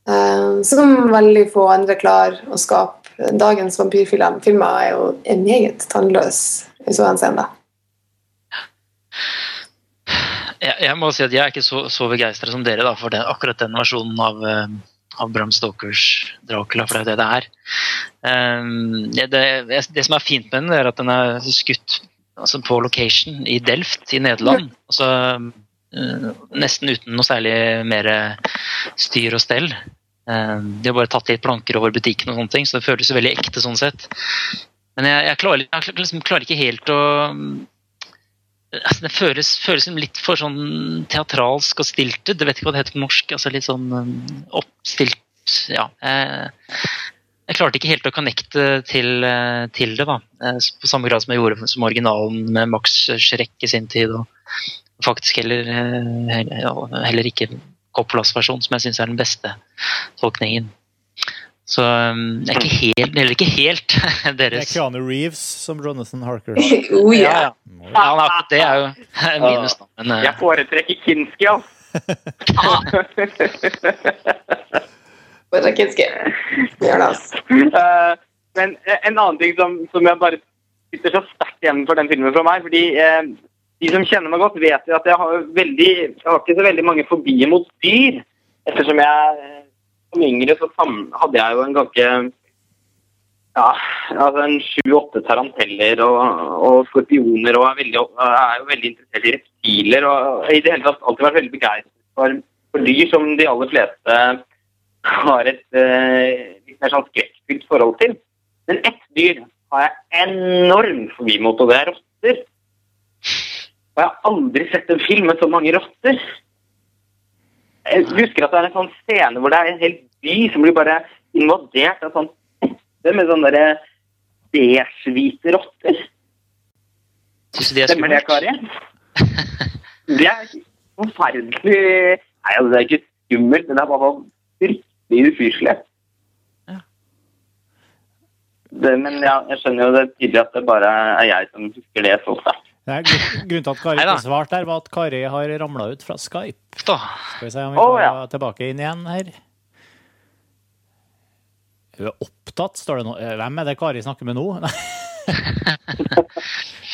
Uh, som veldig få andre klarer å skape. Dagens vampyrfilmer filmer er jo er meget tannløs i så henseende. Jeg, jeg må si at jeg er ikke så, så begeistra som dere da, for den, akkurat den versjonen av, eh, av Bram Stokers Dracula, for det er det det er. Um, det, det, det som er fint med den, er at den er skutt altså på location i Delft i Nederland. Altså, uh, nesten uten noe særlig mer styr og stell. Um, de har bare tatt litt planker over butikken, og sånne ting, så det føles jo veldig ekte sånn sett. Men jeg, jeg, klarer, jeg liksom klarer ikke helt å altså, Det føles, føles litt for sånn teatralsk og stiltet. Jeg vet ikke hva det heter på norsk. altså Litt sånn um, oppstilt Ja. Jeg, jeg klarte ikke helt å connecte til, eh, til det, da. Eh, På samme grad som jeg gjorde som originalen med Max Schreck i sin tid. Og faktisk heller, eh, heller, heller ikke Coppolas versjon, som jeg syns er den beste tolkningen. Så um, jeg er ikke helt, eller ikke helt deres *laughs* Det er Keanu Reeves som Jonathan Harker. oh, ja, yeah. ja. ja, nei, det er jo minus, da. Men, uh... Jeg foretrekker Kinski, altså. *laughs* Kinski. Gjør det, altså. Uh, men en annen ting som, som jeg bare sitter så sterkt igjen for den filmen fra meg, fordi uh, de som kjenner meg godt, vet jo at jeg har, veldig, jeg har ikke så veldig mange fobier mot dyr. Ettersom jeg eh, som yngre så hadde jeg jo en ganske ja, altså en sju-åtte taranteller og, og skorpioner, og er, veldig, er jo veldig interessert i reptiler. Og i det hele tatt alltid vært veldig begeistret for, for dyr som de aller fleste har et eh, litt mer sånn skrekkfylt forhold til. Men ett dyr har jeg enorm fobi mot, og det er rotter. Og jeg har aldri sett en film med så mange rotter. Jeg husker at det er en sånn scene hvor det er en hel by som blir bare invadert av sånn tette med sånne der beige-hvite rotter. Syns du de er Stemmer det. Kari? Det er forferdelig Nei, altså, det er ikke skummelt, men det er bare fryktelig ufyselig. Ja. Men ja, jeg skjønner jo det tydelig at det bare er jeg som husker det så sterkt. Nei, Grunnen til at Kari ikke svarte der, var at Kari har ramla ut fra Skype. Skal vi se om vi Å, oh, ja. tilbake inn igjen her. Hun er opptatt, står det nå. Eh, Hvem er det Kari snakker med nå? *laughs* Nei.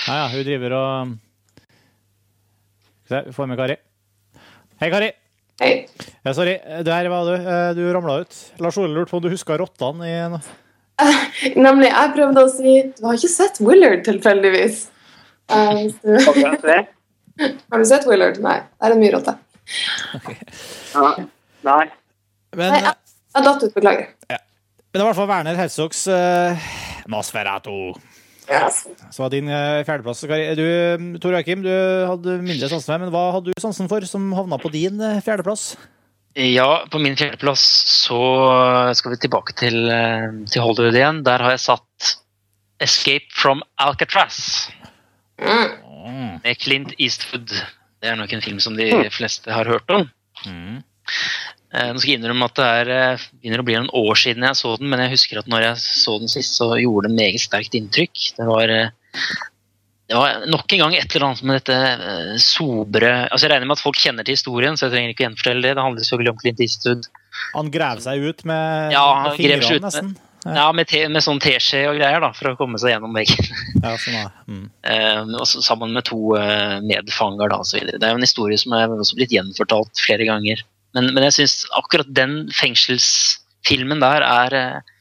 Ja, ja, hun driver og Skal vi får med Kari. Hei, Kari. Hei. Ja, sorry, der var du. Eh, Du ramla ut. Lars Ole lurte på om du huska rottene i en Nemlig, jeg prøvde å si Du har ikke sett Willard, tilfeldigvis. Uh, *laughs* har du sett Willard? Nei. Det er en myrrotte. Okay. Ja. Nei. Men, Nei, jeg, jeg datt ut. Beklager. Men det var i hvert fall Werner Herzogs uh, Nosferatu. Så var din uh, fjerdeplass. Kari. Du, Tor Joakim, du hadde mindre sansen for, men hva hadde du sansen for som havna på din uh, fjerdeplass? Ja, på min fjerdeplass så skal vi tilbake til, eh, til Hollywood igjen. Der har jeg satt 'Escape from Alcatraz' Mm. Mm. med Clint Eastwood. Det er nok en film som de fleste har hørt om. Mm. Eh, Nå skal jeg innrømme at det er, eh, begynner å bli noen år siden jeg så den, men jeg husker at når jeg så den sist, så gjorde den meget sterkt inntrykk. Det var, eh, det var nok en gang et eller annet med dette sobre altså Jeg regner med at folk kjenner til historien, så jeg trenger ikke gjenfortelle det. Det handler selvfølgelig om Clint Eastwood. Han grev seg ut med, Ja, med fingrene, nesten. Ja, med, te, med sånn teskje og greier, da, for å komme seg gjennom veggen. Ja, sånn. Mm. Eh, sammen med to medfanger da, videre. Det er jo en historie som er også blitt gjenfortalt flere ganger. Men, men jeg syns akkurat den fengselsfilmen der er eh,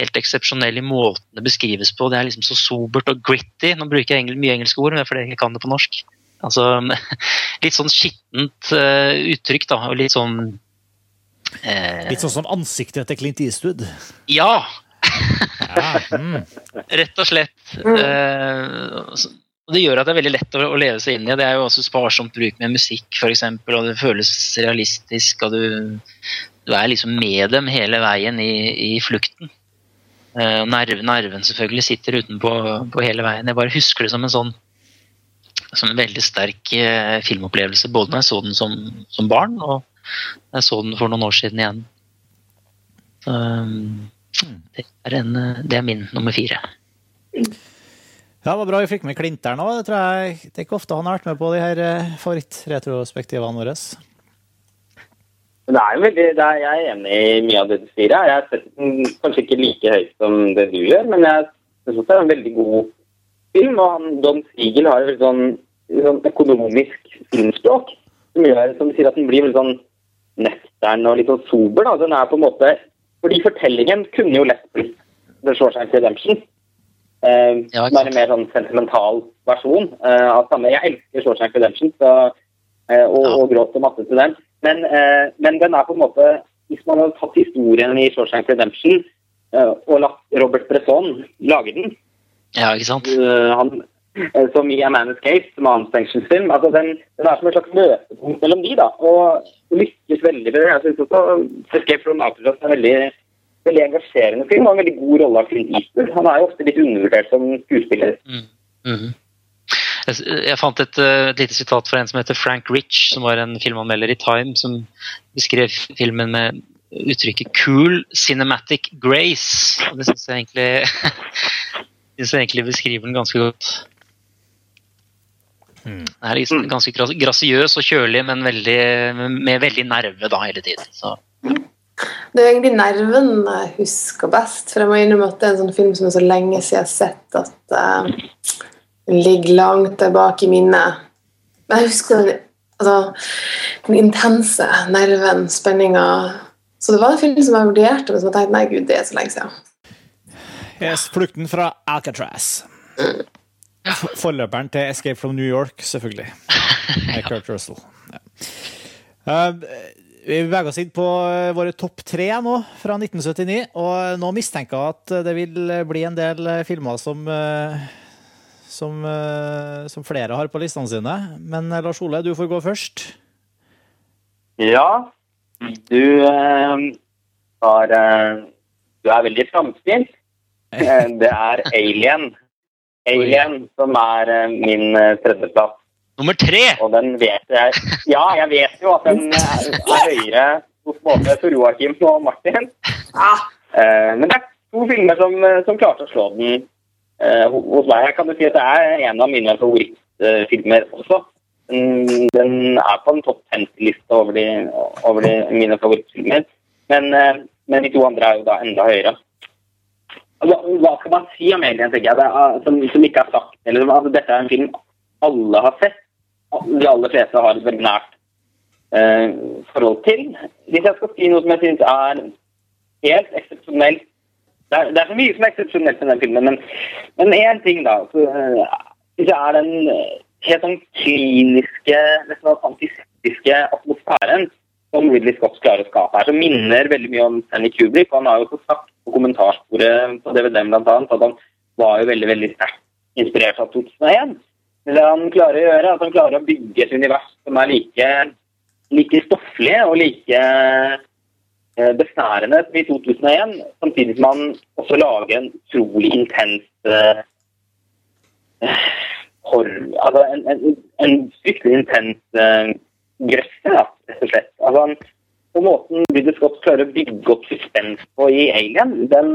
helt eksepsjonell i måten det beskrives på. Det er liksom så sobert og gritty. Nå bruker jeg engel, mye engelske ord, men det er fordi jeg ikke kan det på norsk. Altså, *laughs* litt sånn skittent eh, uttrykk, da, og litt sånn Eh, Litt sånn som ansiktet til Clint Eastwood. ja, Ja, mm. *laughs* rett og slett. Eh, så- og det gjør at det er veldig lett å, å leve seg inn i. Det er jo også sparsomt bruk med musikk, f.eks., og det føles realistisk. og du, du er liksom med dem hele veien i, i flukten. Uh, og nerven, nerven selvfølgelig sitter utenpå på hele veien. Jeg bare husker det som en sånn som en veldig sterk uh, filmopplevelse, både når jeg så den som, som barn, og jeg så den for noen år siden igjen. Um, det, er en, eh, det er min nummer fire. Ja, det var bra vi fikk med Klinteren òg. Det, tror jeg- det er ikke ofte han har vært med på de her eh, favorittretrospektivene våre. Det er veldig, det er, jeg er enig i mye av det du sier. Jeg har sett den kanskje ikke like høyt som det du gjør, men jeg syns det er en veldig god film. Og han, Don Siegel har et veldig sånn, sånn økonomisk filmspråk som gjør som sier, at den blir veldig sånn nøktern og litt sånn sober. Da. Den er på en måte Fordi fortellingen kunne jo lett blitt The Shawshank Redemption. Eh, Ja, som er en mer sånn sentimental versjon uh, av samme. Jeg elsker Shawshank Redemption så, uh, og, Ja. og gråter masse til den. Men, men den er på en måte Hvis man hadde tatt historien i Shawshank Redemption og latt Robert Bresson lage den, Ja, ikke sant? han, som i A Man Escape, som er hans fengselsfilm altså den, den er som et slags møtepunkt mellom de, da. Og lykkes veldig med det. Jeg syns også Escape from Alcatraz er veldig, veldig engasjerende film og en veldig god rolle av Clint Eastwood. Han er jo ofte litt undervurdert som skuespiller. Mm. Mhm. Jeg, jeg fant et, eh, et lite sitat fra en som heter Frank Rich, som var en filmanmelder i Time, som beskrev filmen med uttrykket 'cool cinematic grace'. Og det syns jeg egentlig *laughs* synes jeg egentlig beskriver den ganske godt. Mm. Den er liksom ganske gras- grasiøs og kjølig, men veldig, med veldig nerve da hele tiden. Så, Det er egentlig nerven jeg husker best. For jeg må innrømme at det er en sånn film som er så lenge siden jeg har sett at uh, den ligger langt tilbake i minnet. Men jeg husker den, altså, den intense nerven, spenninga. Så det var en film som jeg vurderte, men som jeg tenkte nei, gud, det er så lenge siden. Yes, flukten fra Alcatraz. Forløperen til Escape from New York, selvfølgelig. Med Kurt Russell. Ja. Eh, vi beveger oss inn på eh, våre topp tre nå, fra 1979. Og nå mistenker jeg at det vil bli en del eh, filmer som eh, som, eh, som flere har på listene sine. Men eh, Lars Ole, du får gå først. Ja, du eh, har eh, Du er veldig framstilt. *laughs* Eh, det er Alien. Alien som er eh, min eh, tredjeplass. Nummer tre! Og den vet jeg Ja, jeg vet jo at den er, er høyere hos både Tor Joakim og Martin. Eh, men det er to filmer som, som klarte å slå den eh, hos meg. Jeg kan jo si at det er en av mine favorittfilmer også. Den, den er på en topp 50-liste over, de, over de, mine favorittfilmer. Men, eh, men de to andre er jo da enda høyere. Altså, hva skal man si om Alien, tenker jeg, det er, som, som ikke er sagt? Eller, altså, dette er en film alle har sett. De aller fleste har et veldig nært eh, forhold til. Hvis jeg skal si noe som jeg syns er helt eksepsjonelt det er, det er så mye som er eksepsjonelt med den filmen, men, men én ting, da. Så, eh, jeg er den eh, helt sånn kliniske, nesten sånn atmosfæren som Ridley Scott klarer å skape her, som minner veldig mye om Stanley Kubrick. Han har jo fått sagt på kommentarsporet på blant annet, at han var jo veldig veldig sterkt inspirert av 2001. Det han klarer å gjøre, er at han klarer å bygge et univers som er like, like stofflig og like eh, besnærende i 2001, samtidig som han også lager en utrolig intens eh, eh, horror Altså en, en, en fryktelig intens uh, grøsse, da, rett og slett. Altså han, på måten Ridley Scott klarer å bygge opp suspens på i Alien, den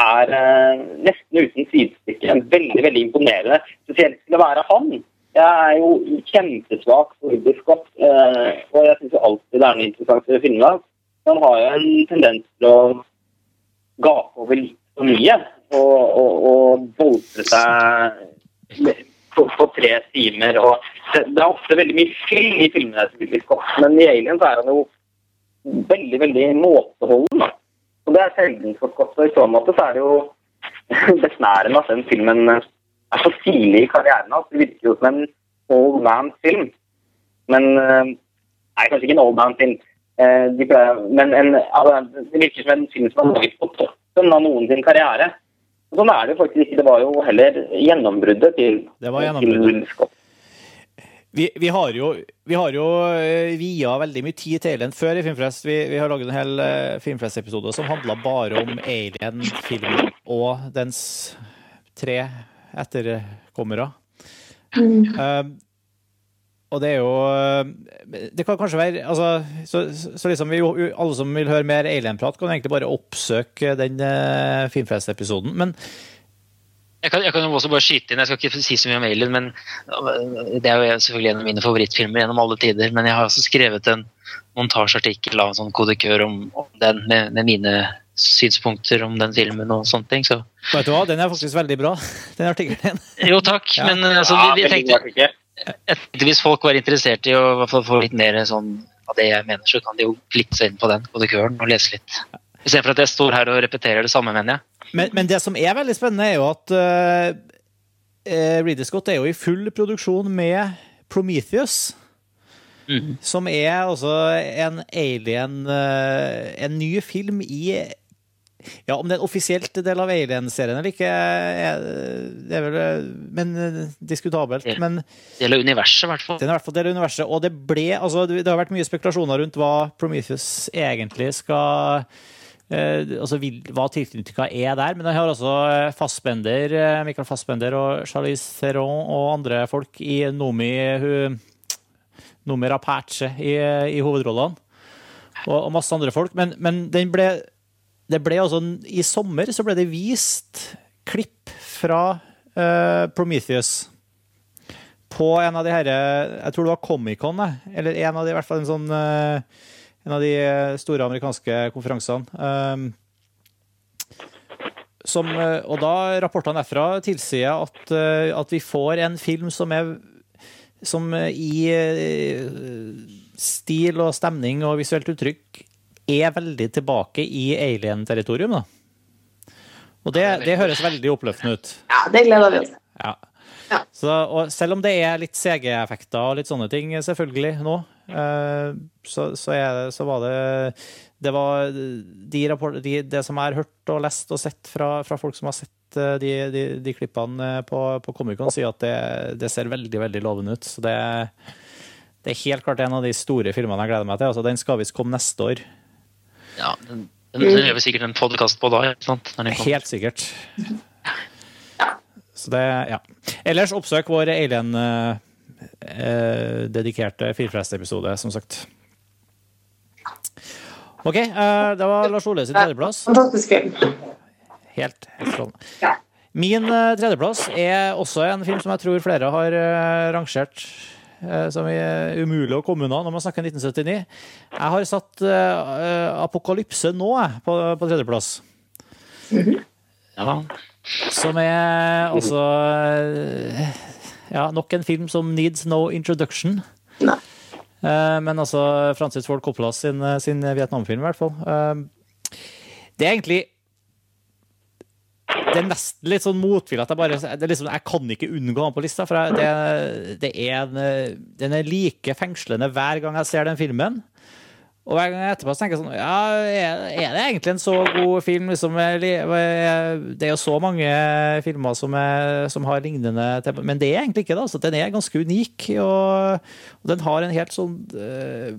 er eh, nesten uten sidestykke. Veldig veldig imponerende. Spesielt til å være han. Jeg er jo kjempesvak for Scott, eh, og jeg syns alltid det er noe interessant å finne hans. Han har jo en tendens til å gape over litt for mye og, og, og boltre seg på, på tre timer. Og det, det er ofte veldig mye film i filmene men i Alien så er han jo veldig, veldig måteholden. da. Og det er sjelden for Scott, og i så måte så er det jo *laughs* besnærende at den filmen er så tidlig i karrieren hans. Det virker jo som en old man-film. Men eh, Nei, kanskje ikke en old man-film. Eh, de men en, altså, det virker som en film som har laget på toppen av noen sin karriere. Sånn er det jo faktisk ikke. Det var jo heller gjennombruddet til, Det var til gjennombruddet. Scott. Vi, vi har jo, vi har jo eh, via veldig mye tid til Alien før i Filmfrest. Vi, vi har laget en hel eh, Filmfrest-episode som handla bare om Alien-filmen og dens tre etterkommere. Eh, og det er jo Det kan kanskje være altså, Så, så liksom vi, alle som vil høre mer Alien-prat, kan egentlig bare oppsøke den uh, Filmfrest-episoden. Men Jeg kan, jeg kan jo også bare skyte inn, jeg skal ikke si så mye om Alien, men det er jo selvfølgelig en av mine favorittfilmer gjennom alle tider. Men jeg har også skrevet en montasjeartikkel av en sånn kodekør om, om den, med, med mine synspunkter om den filmen og sånne ting. Så vet du hva, den er faktisk veldig bra, *laughs* den artikkelen. jo, takk. Ja. Men altså, vi, vi tenkte, hvis folk var interessert i å i hvert fall få litt mer sånn av det jeg mener, så kan de jo klikke seg inn på den kodekøren og lese litt. Istedenfor at jeg står her og repeterer det samme, mener jeg. Men, men det som er veldig spennende, er jo at uh, Ridley Scott er jo i full produksjon med Prometheus. Mm. Som er altså en alien uh, En ny film i Ja, om det er en offisielt del av Alien-serien eller ikke, det er vel Men diskutabelt. Del, Men Del av universet, i hvert fall. den er i hvert fall del av universet. Og det ble altså, Det har vært mye spekulasjoner rundt hva Prometheus egentlig skal altså Hva tilknytninga er der. Men jeg har altså eh, Fassbender, eh, Michael Fassbender og Charlize Theron og andre folk i Nomi Nomi Rapace i, i hovedrollene. Og, og masse andre folk. Men, men den ble det ble altså, I sommer så ble det vist klipp fra uh, Prometheus på en av de her Jeg tror det var Comic-Con, eller en av de, i hvert fall en sånn eh, En av de store amerikanske konferansene. Um, som, eh, og da rapportene derfra tilsier at, eh, at vi får en film som er som eh, i eh, stil og stemning og visuelt uttrykk er veldig tilbake i alien-territorium. da. Og det, det høres veldig oppløftende ut. Ja, det gleder vi oss til. Ja. Ja. Så, og selv om det er litt CG-effekter og litt sånne ting, selvfølgelig, nå, eh, så, så, er det, så var det Det var de rapport, de, det som jeg har hørt og lest og sett fra, fra folk som har sett eh, de, de, de klippene eh, på, på Comic-Con, sier at det, det ser veldig, veldig lovende ut. Så det, det er helt klart en av de store filmene jeg gleder meg til. Altså, den skal visst komme neste år. Ja, den, den, den gjør vi sikkert en podkast på da. ikke sant? Når den kommer. Helt sikkert. Så det, ja. Ellers oppsøk vår Alien-dedikerte Firfrest-episode, som sagt. OK, eh, det var Lars Ole sin tredjeplass. Fantastisk film. Helt, helt strålende. Ja. Min eh, tredjeplass er også en film som jeg tror flere har eh, rangert eh, som er umulig å komme unna når man snakker 1979. Jeg har satt eh, Apokalypse nå på, på tredjeplass. Ja, Som er altså eh, Ja, nok en film som needs no introduction. Nei. Eh, Men altså Francis Ford Coppola sin, sin Vietnam-film, i hvert fall. Eh, Det er egentlig Det er nesten litt sånn motvillig at jeg bare det er liksom, Jeg kan ikke unngå han på lista, for jeg, det, det er en, eh, den er like fengslende hver gang jeg ser den filmen. Og hver gang jeg etterpå tenker jeg sånn Ja, er, det egentlig en så god film? Liksom, det er jo så mange filmer som, er, som har lignende tema, men det er egentlig ikke det. Altså, den er ganske unik, og, og den har en helt sånn eh,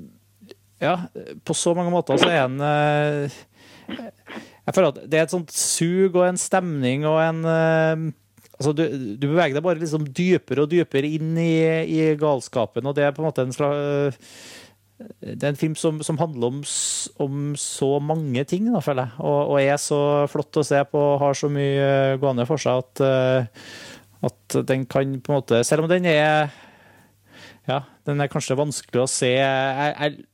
Ja, på så mange måter så er den eh, Jeg føler at det er et sånt sug og en stemning og en eh, Altså, du, du beveger deg bare liksom dypere og dypere inn i, i galskapen, og det er på en måte en slags det er en film som, som handler om, om så mange ting, da, føler jeg. Og, og er så flott å se på og har så mye gående for seg at, eh, at den kan på en måte Selv om den er Ja, den er kanskje vanskelig å se Jeg, jeg,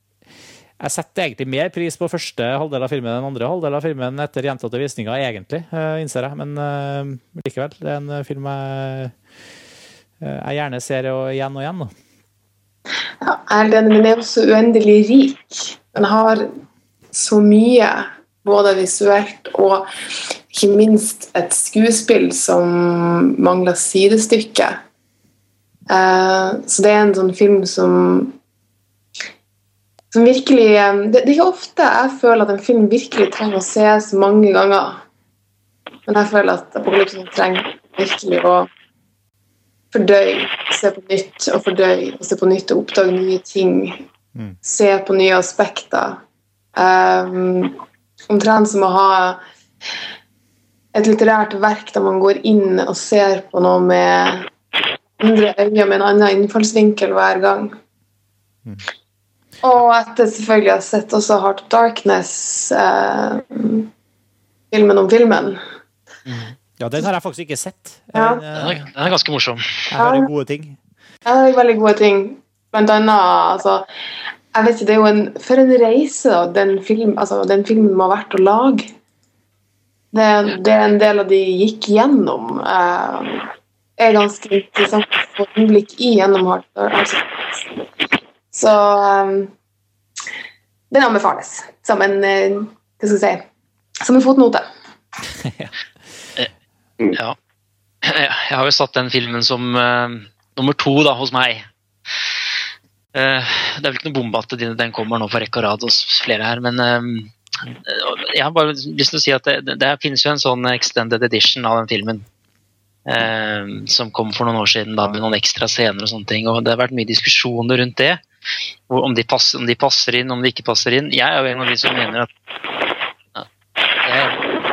jeg setter egentlig mer pris på første halvdel av filmen enn andre halvdel av filmen etter gjentatte visninger, egentlig, eh, innser jeg. Men eh, likevel, det er en film jeg, jeg gjerne ser igjen og igjen. Da. Ja, den er også uendelig rik. Den har så mye, både visuelt og ikke minst et skuespill som mangler sidestykke. Eh, så det er en sånn film som som virkelig eh, det er ikke ofte jeg føler at en film virkelig trenger å ses mange ganger. Men jeg føler at Apokalypsen trenger virkelig å fordøye, se på nytt og fordøye, og se på nytt og oppdage nye ting. Mm. Se på nye aspekter. Um, omtrent som å ha et litterært verk der man går inn og ser på noe med andre øyne, med en annen innfallsvinkel hver gang. Mm. Og etter selvfølgelig har sett også Heart of Darkness, eh, filmen om filmen. Ja, den har jeg faktisk ikke sett. Ja. Den, Den eh, er, den er ganske morsom. jeg hører gode ting. Ja, det er veldig gode ting. Blant annet altså, jeg vet ikke, Det er jo en, for en reise da, den, film, altså, den filmen må ha vært å lage. Det, det er en del av de gikk gjennom. Eh, er ganske interessant å få innblikk i gjennom of Darkness. Så eh, den anbefales som en eh, hva skal jeg si, som en fotnote. Ja. Jeg har jo satt den filmen som uh, nummer to da, hos meg. Uh, det er vel ikke noe bombe at den kommer nå på rekke og rad hos flere her, men uh, jeg har bare lyst til å si at det, det, finnes jo en sånn extended edition av den filmen. Uh, som kom for noen år siden da, med noen ekstra scener og sånne ting. og Det har vært mye diskusjoner rundt det. Om de, passer, om de passer inn, om de ikke passer inn. Jeg er jo en av de som mener at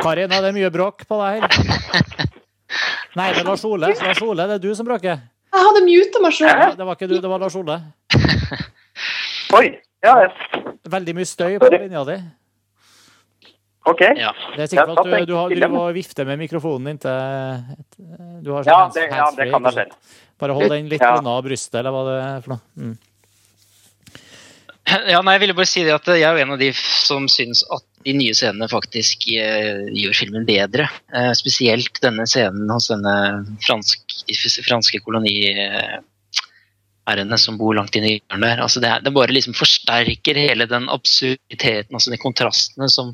Karin, er det mye bråk på deg her? *laughs* Nei, det er Lars Ole. Lars Ole, det er du som bråker. Jeg hadde muta meg sjøl. Ja, det var ikke du, det var Lars Ole. *laughs* Oi. Ja. Veldig mye støy på linja di. OK. ja. Det er sikkert at du, du, har, du må vifte med mikrofonen inntil du har sånn Ja, det, ja, det kan jeg selv. Bare hold den litt Ja. unna brystet, eller hva det er for noe. Mm. Ja, nei, jeg ville bare si det at jeg er en av de som syns at de nye scenene faktisk eh, gjør filmen bedre. Eh, spesielt denne scenen hos denne fransk, franske koloniherrene som bor langt inne i hjørnet der. Altså det, det bare liksom forsterker hele den absurditeten, altså de kontrastene som,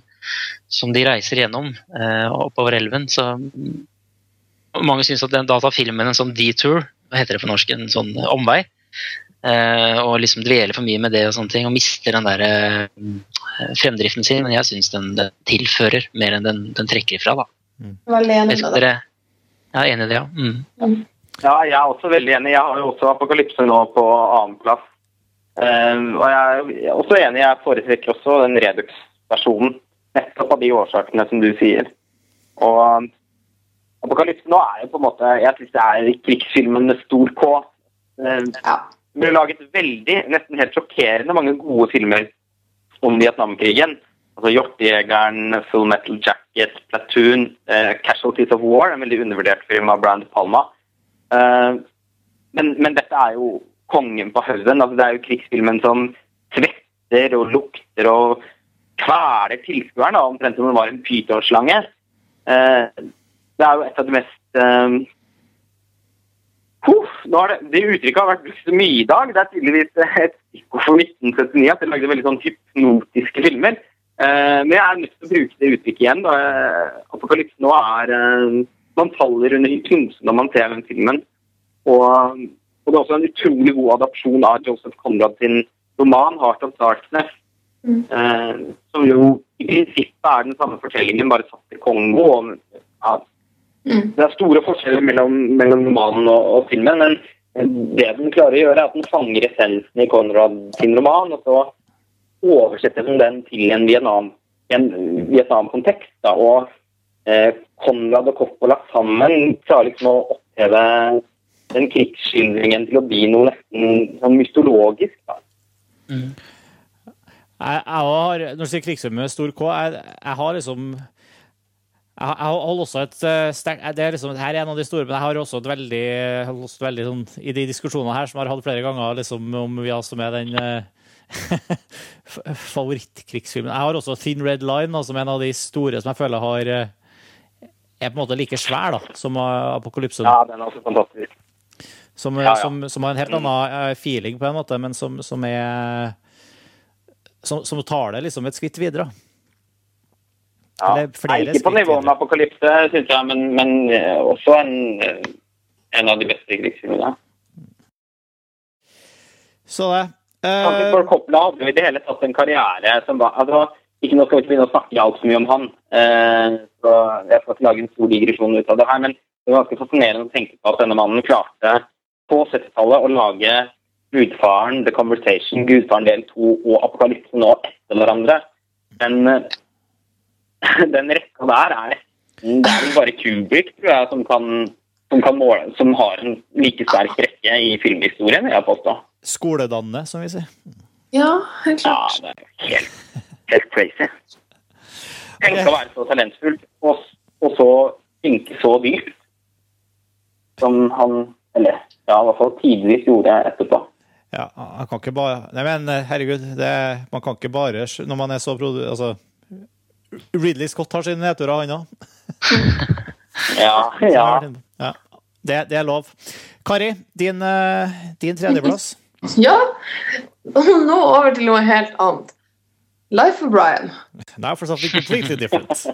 som de reiser gjennom eh, oppover elven. Så mange syns at den, da tar filmen en sånn detour, hva heter det på norsk, en sånn omvei. Eh, og liksom dveler for mye med det og sånne ting, og mister den der eh, fremdriften sin. Men jeg syns den, den tilfører mer enn den, den trekker ifra. da. Veldig Jeg enig med deg. dere jeg er enig i det, ja. Mm. Ja, jeg er også veldig enig. Jeg har jo også Apokalypse nå på annenplass. Uh, og jeg er også enig, jeg foretrekker også den Redux-versjonen. Nettopp av de årsakene som du sier. Og Apokalypse nå er jo på en måte Jeg syns det er krigsfilmen med stor K. Uh, Ja. Det ble laget veldig, nesten helt sjokkerende mange gode filmer om Vietnamkrigen. Altså Hjortejegeren, Full Metal Jacket, Platoon, eh, Casualties of War, en veldig undervurdert film av Brian De Palma. Eh, men, men dette er jo kongen på haugen. Altså, det er jo krigsfilmen som svetter og lukter og kveler tilskueren, omtrent som om den var en pytonslange. Eh, det er jo et av de mest eh, Huff, det, det uttrykket har vært brukt mye i dag. Det er tydeligvis et stikkord for 1979 at de lagde veldig sånn hypnotiske filmer. Eh, men jeg er nødt til å bruke det uttrykket igjen. Da. Eh, Apokalypse nå er eh, Man faller under hypnose når man ser den filmen. Og, og det er også en utrolig god adopsjon av Joseph Conrad sin roman 'Heart of Darkness'. Mm. Eh, som jo i prinsippet er den samme fortellingen, bare satt i Kongo. Og, ja, Mm. det er store forskjeller mellom, mellom romanen og, og filmen, men det den klarer å gjøre, er at den fanger essensen i Conrad sin roman, og så oversetter den den til en Vietnam-kontekst. Vietnam-kontekst. Og eh, Conrad og Coppola sammen klarer liksom å oppheve den krigsskildringen til å bli noe nesten sånn mytologisk. da. Jeg, jeg har, når du sier krigsfilm med stor K, jeg, jeg har liksom jeg, har- jeg holder også et eh, sterkt det er liksom, Her er en av de store, men jeg har også et veldig, også et veldig sånn, I de diskusjonene her som jeg har hatt flere ganger, liksom, om vi som er den eh, *laughs* favorittkrigsfilmen Jeg har også Thin Red Line, som er en av de store som jeg føler har eh, er på en måte like svær da, som Apokalypse. Ja, den er også fantastisk. Som, Ja, ja. Som, som har en helt annen feeling på en måte, men som, som er som, som tar det liksom et skritt videre. Ja. Nei, ikke på nivå med. Apokalypse, syns jeg, men, men eh, også en, eh, en av de beste krigsfilmene. Så det. Francis Eh, Ford Coppola hadde jo i det hele tatt en karriere som var altså, ikke Nå skal vi ikke begynne å snakke altfor mye om han, uh, så jeg skal ikke lage en stor digresjon ut av det her, men det var ganske fascinerende å tenke på at denne mannen klarte på 70-tallet å lage Gudfaren, The Conversation, Gudfaren del 2 og Apokalypse nå etter hverandre. Men *laughs* den rekka der er Det er bare Kubrick, tror jeg, som kan, som kan måle Som har en like sterk rekke i filmhistorien, vil jeg påstå. skoledanne, som vi sier. Ja, helt klart. Ja, det er helt, helt crazy. Tenk å være så talentfull og, og så tenke så dypt som han Eller ja, i hvert fall tidvis gjorde etterpå. Ja, han kan ikke bare Nei, men herregud, det, man kan ikke bare Når man er så produ... Altså Ridley Scott har sine nedturer, han òg. *laughs* Ja, ja. Ja, det, det er lov. Kari, din, eh, din tredjeplass. *laughs* Ja, nå over til noe helt annet. Life of Brian. Now for something completely different. *laughs*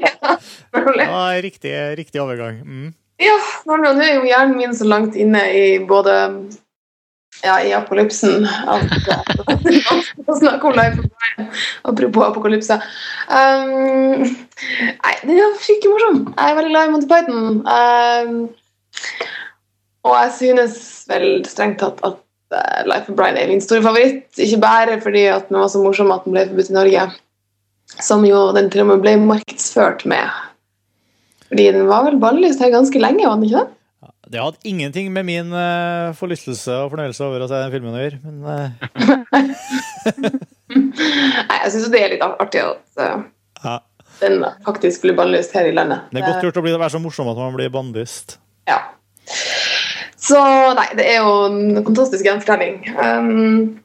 ja, det Ja, riktig, riktig overgang. Mm. Ja, nå er jo hjernen min så langt inne i både ja, i apokalypsen å snakke om Brian. Apropos apokalypse. Um, nei, den er fryktelig morsom. Jeg er veldig glad i Monty Python. Um, og jeg synes vel strengt tatt at uh, Life of Brian er min store favoritt. Ikke bare fordi at den var så morsom at den ble forbudt i Norge, som jo den til og med ble markedsført med. Fordi den var vel bannlyst her ganske lenge, var den ikke det? Det hadde ingenting med min uh, forlystelse og fornøyelse over å se den filmen å gjøre. Men eh, *laughs* Nei, jeg syns det er litt artig at uh, ja. den faktisk blir bannlyst her i landet. det er godt gjort å bli, være så morsom at man blir bannlyst. Ja. Så nei, det er jo en fantastisk gjenfortelling. Um,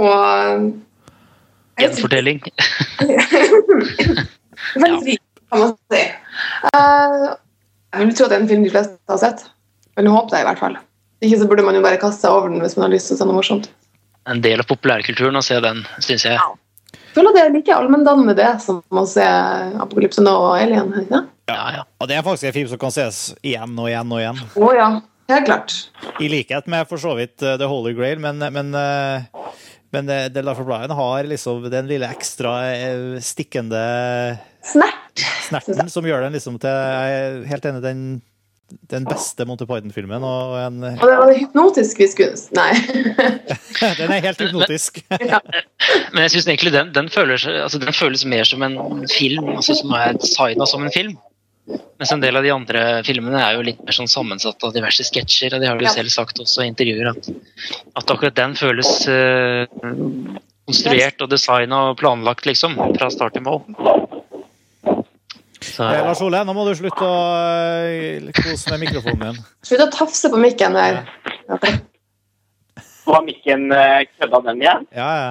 og Gjenfortelling. *laughs* Veldig rik, kan man si. Uh, jeg vil tro at det er en film de fleste har sett. Eller håpe det, i hvert fall. Ikke så burde man jo bare kaste seg over den hvis man har lyst til å se noe morsomt. En del av populærkulturen å se den, syns jeg. Jeg føler det er like allmenndannende det som å se Apokalypse nå og Alien. ikke? Ja, ja. Og det er faktisk en film som kan ses igjen og igjen og igjen. Å ja, helt klart. I likhet med for så vidt eh, The Holy Grail, men, men, eh, men eh, The Life of Brian har liksom den lille ekstra stikkende Snert. snerten som gjør den liksom til Jeg er helt enig den, den beste Monty Python-filmen. Og en, Og det var det hypnotisk vi Nei. *laughs* den er helt *laughs* hypnotisk. *laughs* Men jeg syns egentlig den, den, føles, altså, den føles mer som en film, altså som er designa som en film. Mens en del av de andre filmene er jo litt mer sånn sammensatt av diverse sketsjer. og de har jo Ja. selv sagt også i intervjuer, at, at akkurat den føles uh, konstruert og designa og planlagt, liksom. Fra start til mål. Eh, Lars Ole, nå må du slutte å eh, kose med mikrofonen din. Slutt å tafse på mikken her. Ja. Var mikken eh, kødda den igjen? Ja, ja.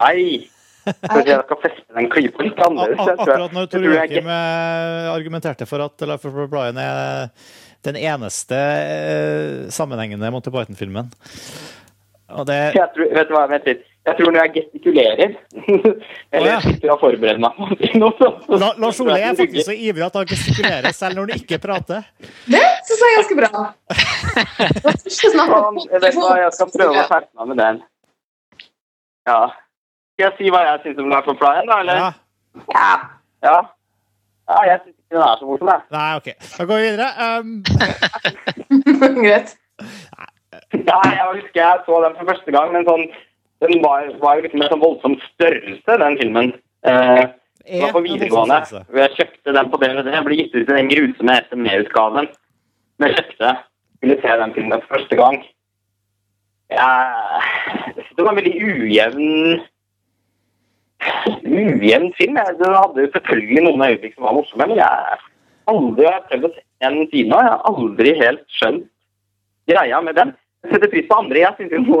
Nei. Kanskje jeg skal feste den klypa litt annerledes. Akkurat når Tor Joakim eh, argumenterte for at Life of Brian er den eneste eh, sammenhengende Monty Python-filmen. Det Jeg tror, vet du hva, vent litt. Jeg tror når jeg gestikulerer Eller jeg sitter og forbereder meg på noe sånt. La- Lars Ole er faktisk så ivrig at han gestikulerer selv når han ikke prater. Det syns jeg er ganske bra. Jeg vet hva, jeg skal prøve å skjerpe meg med den. Ja. Skal jeg si hva jeg syns om Lars Ole da, eller? Ja. Ja. Ja. ja jeg syns ikke den er så morsom, jeg. Nei, OK. Da går vi videre. Um, Greit. Nei, jeg husker jeg så den for første gang, men sånn Den var, var jo liksom en sånn voldsom størrelse, den filmen. Eh, det var på videregående. Jeg kjøpte den på DVD. Jeg ble gitt ut i den grusomme SME-utgaven. Men jeg kjøpte Ville se den filmen for første gang. Jeg, det var en veldig ujevn ujevn film. Den hadde jo selvfølgelig noen øyeblikk som var morsomme, men jeg aldri har prøvd å se en siden nå. Jeg har aldri helt skjønt greia med den. Jeg setter pris på andre. Jeg synes jo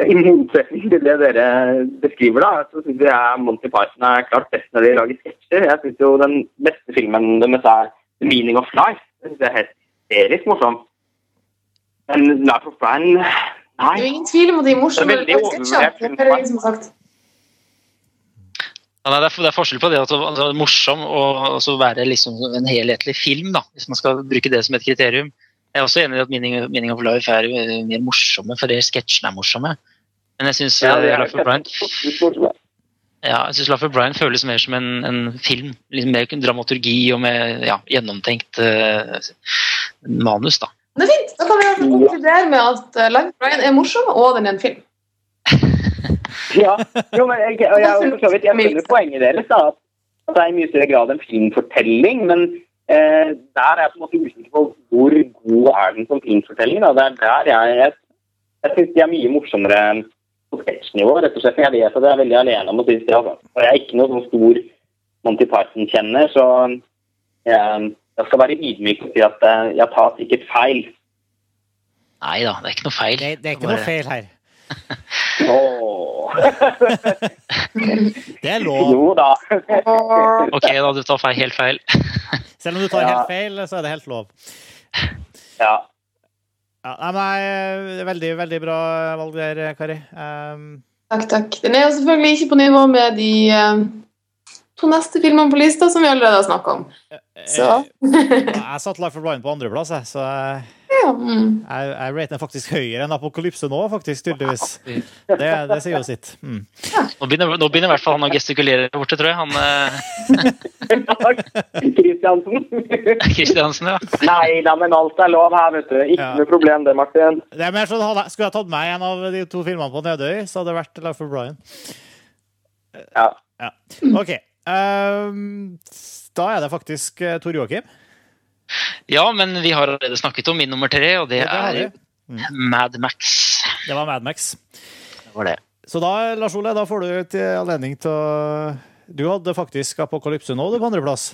i motsetning til det dere beskriver, da, så syns jeg Monty Python er klart best når de lager sketsjer. Jeg syns jo den beste filmen deres er The Meaning of Life. Det synes jeg er helt hysterisk morsomt. Men Life of Brian Det er jo ingen tvil om at de er morsomme. Det er veldig sketsjer. overvurdert. Det er det ingen som har sagt. Ja, nei, det, er, det er forskjell på det at det er morsom og også være liksom en helhetlig film, da, hvis man skal bruke det som et kriterium. Jeg er også enig i at Meaning, Meaning of Life er mer morsomme, fordi sketsjene er morsomme. Men jeg syns Ja, er Life of Brian ja, jeg synes Life of Brian føles mer som en, en film. Liksom mer dramaturgi og med ja, gjennomtenkt uh, manus, da. Det er fint. Da kan vi fall konkludere med at Life Brian er morsom, og den er en film. *laughs* Ja, jo, men jeg, og jeg, for så vidt, jeg skjønner poenget deres, da, at at det er i mye større grad en filmfortelling, men eh, der er jeg på en måte usikker på hvor god er den som filmfortelling. Da. Det er der jeg, jeg, jeg syns de er mye morsommere på sketsjnivå, rett og slett. Jeg vet at jeg er veldig alene om å synes det. Altså. Og jeg er ikke noen sånn stor Monty Python-kjenner, så jeg, jeg skal være ydmyk og si at eh, jeg tar sikkert feil. Nei da, det er ikke noe feil. Det, det er ikke noe feil her. Åh. *laughs* Det er lov. jo da. Ok, da, du tar feil, helt feil. *laughs* Selv om du tar Ja. helt feil, så er det helt lov. ja. Ja, nei, men det er veldig, veldig bra valg der, Kari. Um, Takk, takk. Den er jo selvfølgelig ikke på nivå med de eh, to neste filmene på lista, som vi allerede har snakka om. Så eh, jeg satt Life of Blind på andreplass, jeg, så jeg, ja, mm. jeg, jeg rater den faktisk høyere enn Apokalypse nå, faktisk, tydeligvis. Det, det sier jo sitt. Mm. Nå begynner, nå begynner i hvert fall han å gestikulere der borte, tror jeg. Han eh, *laughs* Kristiansen. Kristiansen, ja. Nei da, men alt er lov her, vet du. Ikke Ja. noe problem det, Martin. Det er mer sånn, Skulle jeg tatt meg en av de to filmene på Nedøy, så hadde det vært Life of Brian. Ja. OK. Um, da er det faktisk uh, Tor Joakim. ja, men vi har allerede snakket om min nummer tre, og det Ja, det er mm. Mad Max. Det var Mad Max. Det var det. Så da, Lars Ole, da får du til anledning til å Du hadde faktisk Apokalypse nå, du, på andreplass.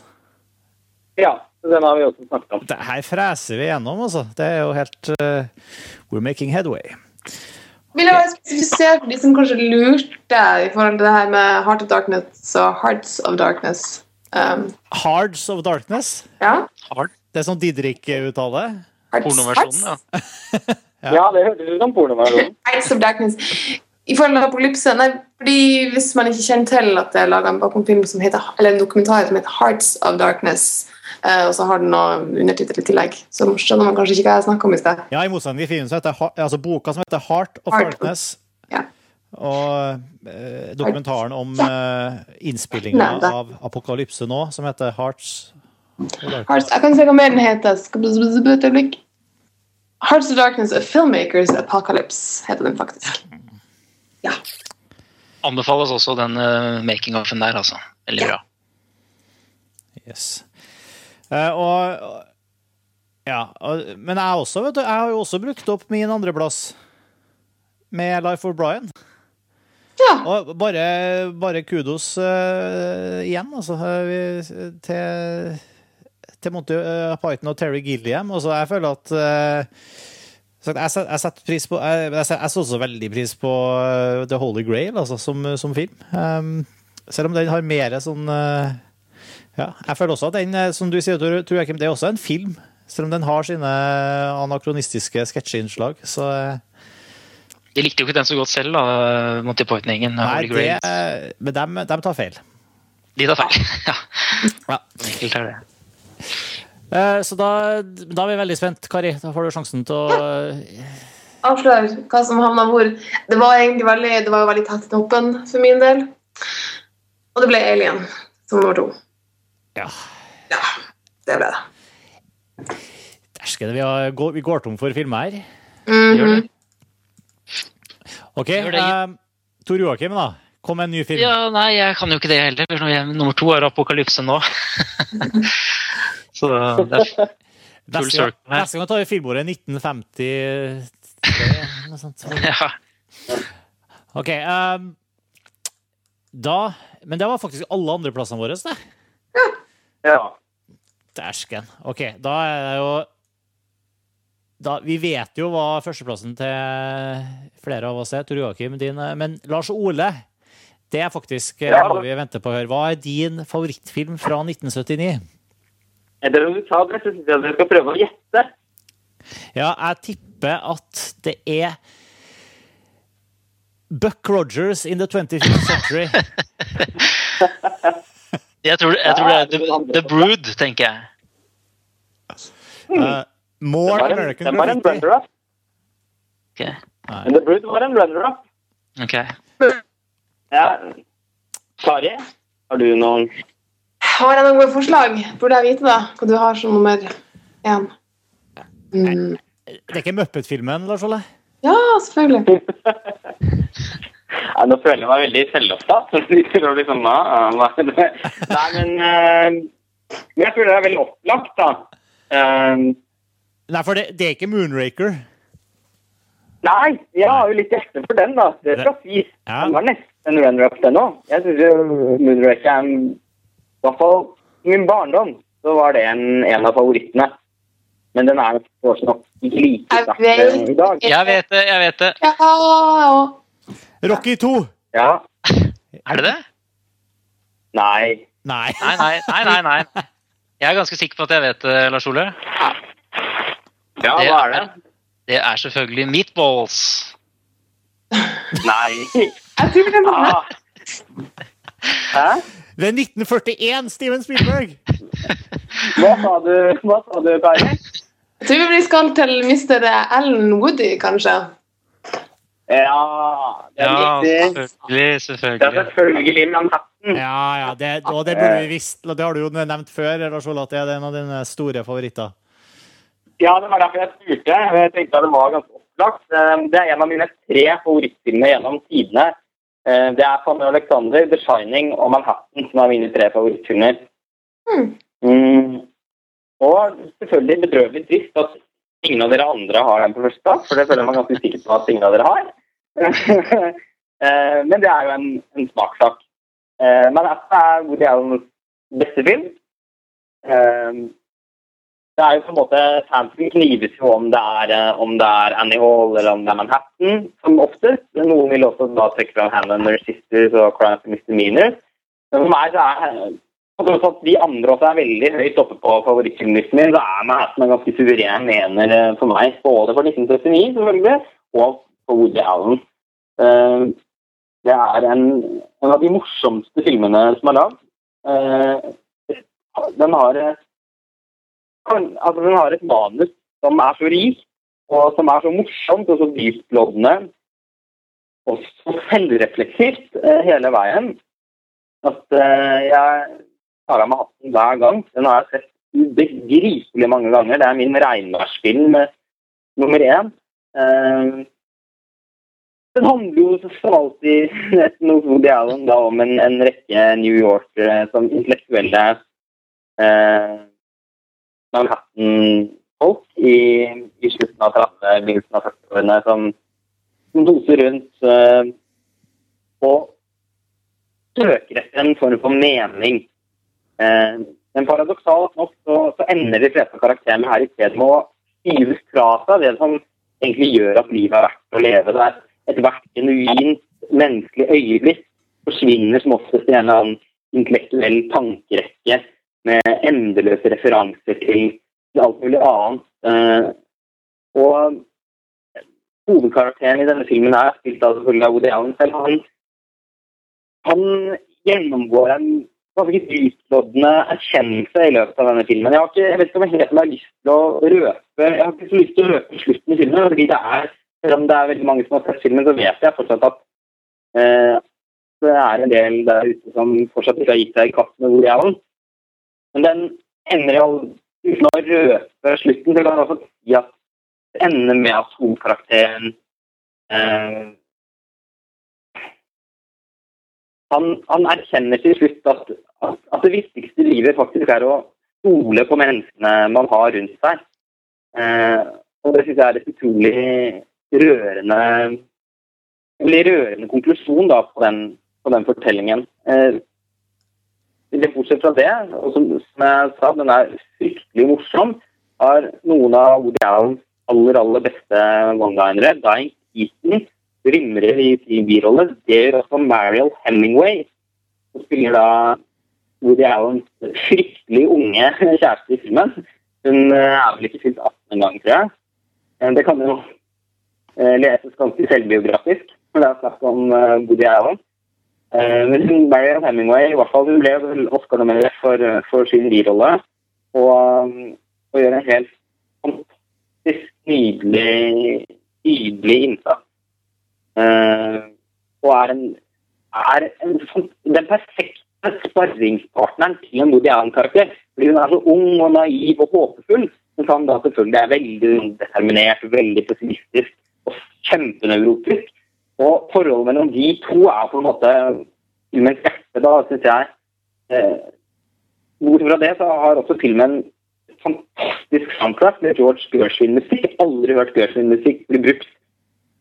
ja. Den har vi også snakket om. Det her freser vi gjennom, altså. Det er jo helt uh, We're making headway. Vil jeg bare spesifisere for de som kanskje lurte i forhold til det her med Heart of Darkness og Hearts of Darkness. Um, Hearts of Darkness. ja. Hard. Det er sånn Didrik-uttale. Hearts, Pornoversjonen, ja. *laughs* Ja. Ja, det hørtes ut som pornoversjonen. Hearts of Darkness. I forhold til apokalypse Nei, fordi hvis man ikke kjenner til at det er laga en bakomfilm som heter Eller en dokumentar som heter Hearts of Darkness, og så har den noe undertittel i tillegg, så skjønner man kanskje ikke hva jeg snakker om i sted. Ja, i motsetning til filmen som heter, altså boka som heter Heart of Heart Darkness. Ja. Og eh, dokumentaren om eh, innspillinga av Apokalypse nå, som heter Hearts. Hearts, jeg kan se hva mer den heter. Et øyeblikk. Hearts of Darkness, A Filmmakers Apocalypse, heter den faktisk. Anbefales også den uh, making-offen der, altså. Veldig bra. Yes. Eh, og Ja, men jeg også, vet du, jeg har jo også brukt opp min andreplass med Life for Brian. Ja. Og bare, bare kudos uh, igjen, altså, vi- til, til Monty uh, Python og Terry Gilliam. Altså, jeg føler at uh, jeg, jeg setter pris på Jeg, jeg, setter også veldig pris på The Holy Grail altså, som, som film. Um, selv om den har mer sånn eh, Ja, jeg føler også at den, eh, som du sier, Tor jeg ikke, det er også en film. Selv om den har sine anakronistiske sketsjeinnslag. Så eh, De likte jo ikke den så godt selv, da, Monty Python-gjengen. nei, Holy det Men dem, dem tar feil. De tar feil. *laughs* ja. Ja. Enkelt er det. Eh, Så da, da er vi veldig spent, Kari. Da får du sjansen til å Avslør hva som havna hvor. Det var egentlig veldig, det var veldig tett i toppen for min del. Og det ble Alien som nummer to. Ja. Ja, det ble det. Dæsken, vi, har- vi går tom for filmer her. Gjør det. OK. Eh, Tor Joakim, da. Kom med en ny film. Ja, nei, jeg kan jo ikke det heller. Nummer to er Apokalypse nå. *laughs* så det er full circle her. neste gang tar vi filmordet 1953. Noe sånt. *laughs* Ja. OK. Um, da Men det var faktisk alle andreplassene våre, det. Ja. Dæsken. OK, da er det jo da, Vi vet jo hva førsteplassen til flere av oss er. Tor Joakim, din eh, Men Lars Ole, det er faktisk eh, Ja. noe vi venter på å høre. Hva er din favorittfilm fra 1979? Det du sa det, så syns jeg dere skal prøve å gjette. Ja, jeg tipper at det er Buck Rogers in the 25th century. *laughs* Jeg tror, jeg tror det er The, The Brood, tenker jeg. Eh, Det More var en, American det var en runner-up. Ok. Men The Brood var en runner-up. ok. Ja. Kari, har du noen Har jeg noen gode forslag? Burde jeg vite da, hva du har som nummer én? Mm. Det er ikke Muppet-filmen, Lars Olle? Ja, selvfølgelig. *laughs* Ja, nå føler jeg meg veldig selvopptatt. *laughs* så det liksom, ja? *laughs* Nei, men eh, jeg føler det er veldig opplagt, da. Um, Nei, for det, det er ikke Moonraker. nei, jeg har jo litt hjerte for den, da. Det skal sies. Ja. Den var nesten en runner-up, den òg. Jeg syns Moonraker er en- I hvert fall i min barndom så var det en, en av favorittene. Men den er fortsatt nok ikke like sterk i dag. Jeg vet det, jeg vet det. Ja, og Rocky 2. Ja. Er det det? Nei. Nei. Nei, nei, nei. nei, nei. Jeg er ganske sikker på at jeg vet det, Lars Ole. Ja, Det hva er det? Det er selvfølgelig Meatballs. Nei. jeg tror det var Ah. Hæ? Det er 1941, Steven Spielberg. Hva sa du, hva sa du Kari? Jeg tror vi skal til Mr. Ellen Woody, kanskje. Ja, det er Ja, riktig. selvfølgelig. Det er selvfølgelig. selvfølgelig Manhattan. Ja, ja, det, og det burde vi visst. Det har du jo nevnt før, Lars Ole, at det er en av dine store favoritter. Ja, det var derfor jeg spurte. Jeg tenkte at det var ganske opplagt. Eh, Det er en av mine tre favorittfilmer gjennom tidene. Eh, Det er Fanny Alexander, The Shining og Manhattan som er mine tre favorittfilmer. Mm. Mm. Og selvfølgelig bedrøvelig trist at ingen av dere andre har den på førsteplass, for det føler jeg meg ganske sikker på at ingen av dere har. *laughs* Eh, Men det er jo en, en smakssak. Men dette er Woody Allens beste film. Eh, det er jo på en måte Fansen knives jo om det er, eh, om det er Annie Hall eller om det er Manhattan, som oftest. Noen vil også da trekke fram Hannah and Sisters og Crimes and Misdemeanors. Men for meg så er tross at de andre også er veldig høyt oppe på favorittfilmlisten min, så er Manhattan en ganske suveren ener eh, for meg. Både for 1939, selvfølgelig, og for Woody Allen. Eh, Det er en, en av de morsomste filmene som er lagd. Eh, Den har altså den har et manus som er så rikt, og som er så morsomt og så dyptloddende, og så selvrefleksivt eh, hele veien, at jeg tar av meg hatten hver gang. Den har jeg sett ubegripelig mange ganger. Det er min regnværsfilm eh, nummer én. Uh, den handler jo som alltid *laughs* da, om en, en rekke New Yorkere som intellektuelle eh, Manhattan-folk i, i slutten av 30-, begynnelsen av 40-årene som, som doser rundt eh, og søker etter en form for mening. Eh, men paradoksalt nok så, så ender de fleste karakterene her i stedet med å skyves fra seg det som egentlig gjør at livet er verdt å leve. Det er ethvert genuint menneskelig øyeblikk forsvinner som oftest i en eller annen intellektuell tankerekke med endeløse referanser til, alt mulig annet. Eh, og hovedkarakteren i denne filmen er spilt av selvfølgelig Woody Allen selv. Han, han gjennomgår en ganske dyptloddende erkjennelse i løpet av denne filmen. Jeg, ikke, jeg vet ikke om jeg helt har lyst til å røpe Jeg har ikke så lyst til å røpe slutten i filmen, fordi det er selv om det er veldig mange som har sett filmen, så vet jeg fortsatt at eh, det er en del der ute som fortsatt ikke har gitt seg i kast med Woody er. Men den ender i all uten å røpe slutten, så kan jeg også si at det ender med at hovedkarakteren eh, han, han erkjenner til slutt at, at, at det viktigste i livet faktisk er å stole på menneskene man har rundt seg. Eh, og det syns jeg er et utrolig rørende veldig rørende konklusjon da, på, den, på den fortellingen. Eh, Bortsett fra det, og som, som jeg sa, den er fryktelig morsom, har noen av Woody Allens aller, aller beste one-linere. Dying Keaton rimrer i sin birolle. Det gjør også Mariel Hemingway, som spiller da Woody Allens fryktelig unge kjæreste i filmen. Hun eh, er vel ikke fylt 18 engang, tror jeg. Det kan jo eh, leses ganske selvbiografisk, for det er snakk om eh, Woody Allen. Men hun, Mariel Hemingway i hvert fall, hun ble Oscar-nominert for, for sin birolle. Og, og gjør en helt fantastisk nydelig, nydelig innsats. Og er en, er en den perfekte sparringspartneren til en Woody Allen-karakter. Fordi hun er så ung og naiv og håpefull, mens han da selvfølgelig er veldig determinert, veldig pessimistisk og kjempenevrotisk. Og forholdet mellom de to er på en måte filmens hjerte, da, syns jeg. Eh, Bortsett fra det så har også filmen fantastisk soundtrack med George Gershwin-musikk. Aldri hørt Gershwin-musikk bli brukt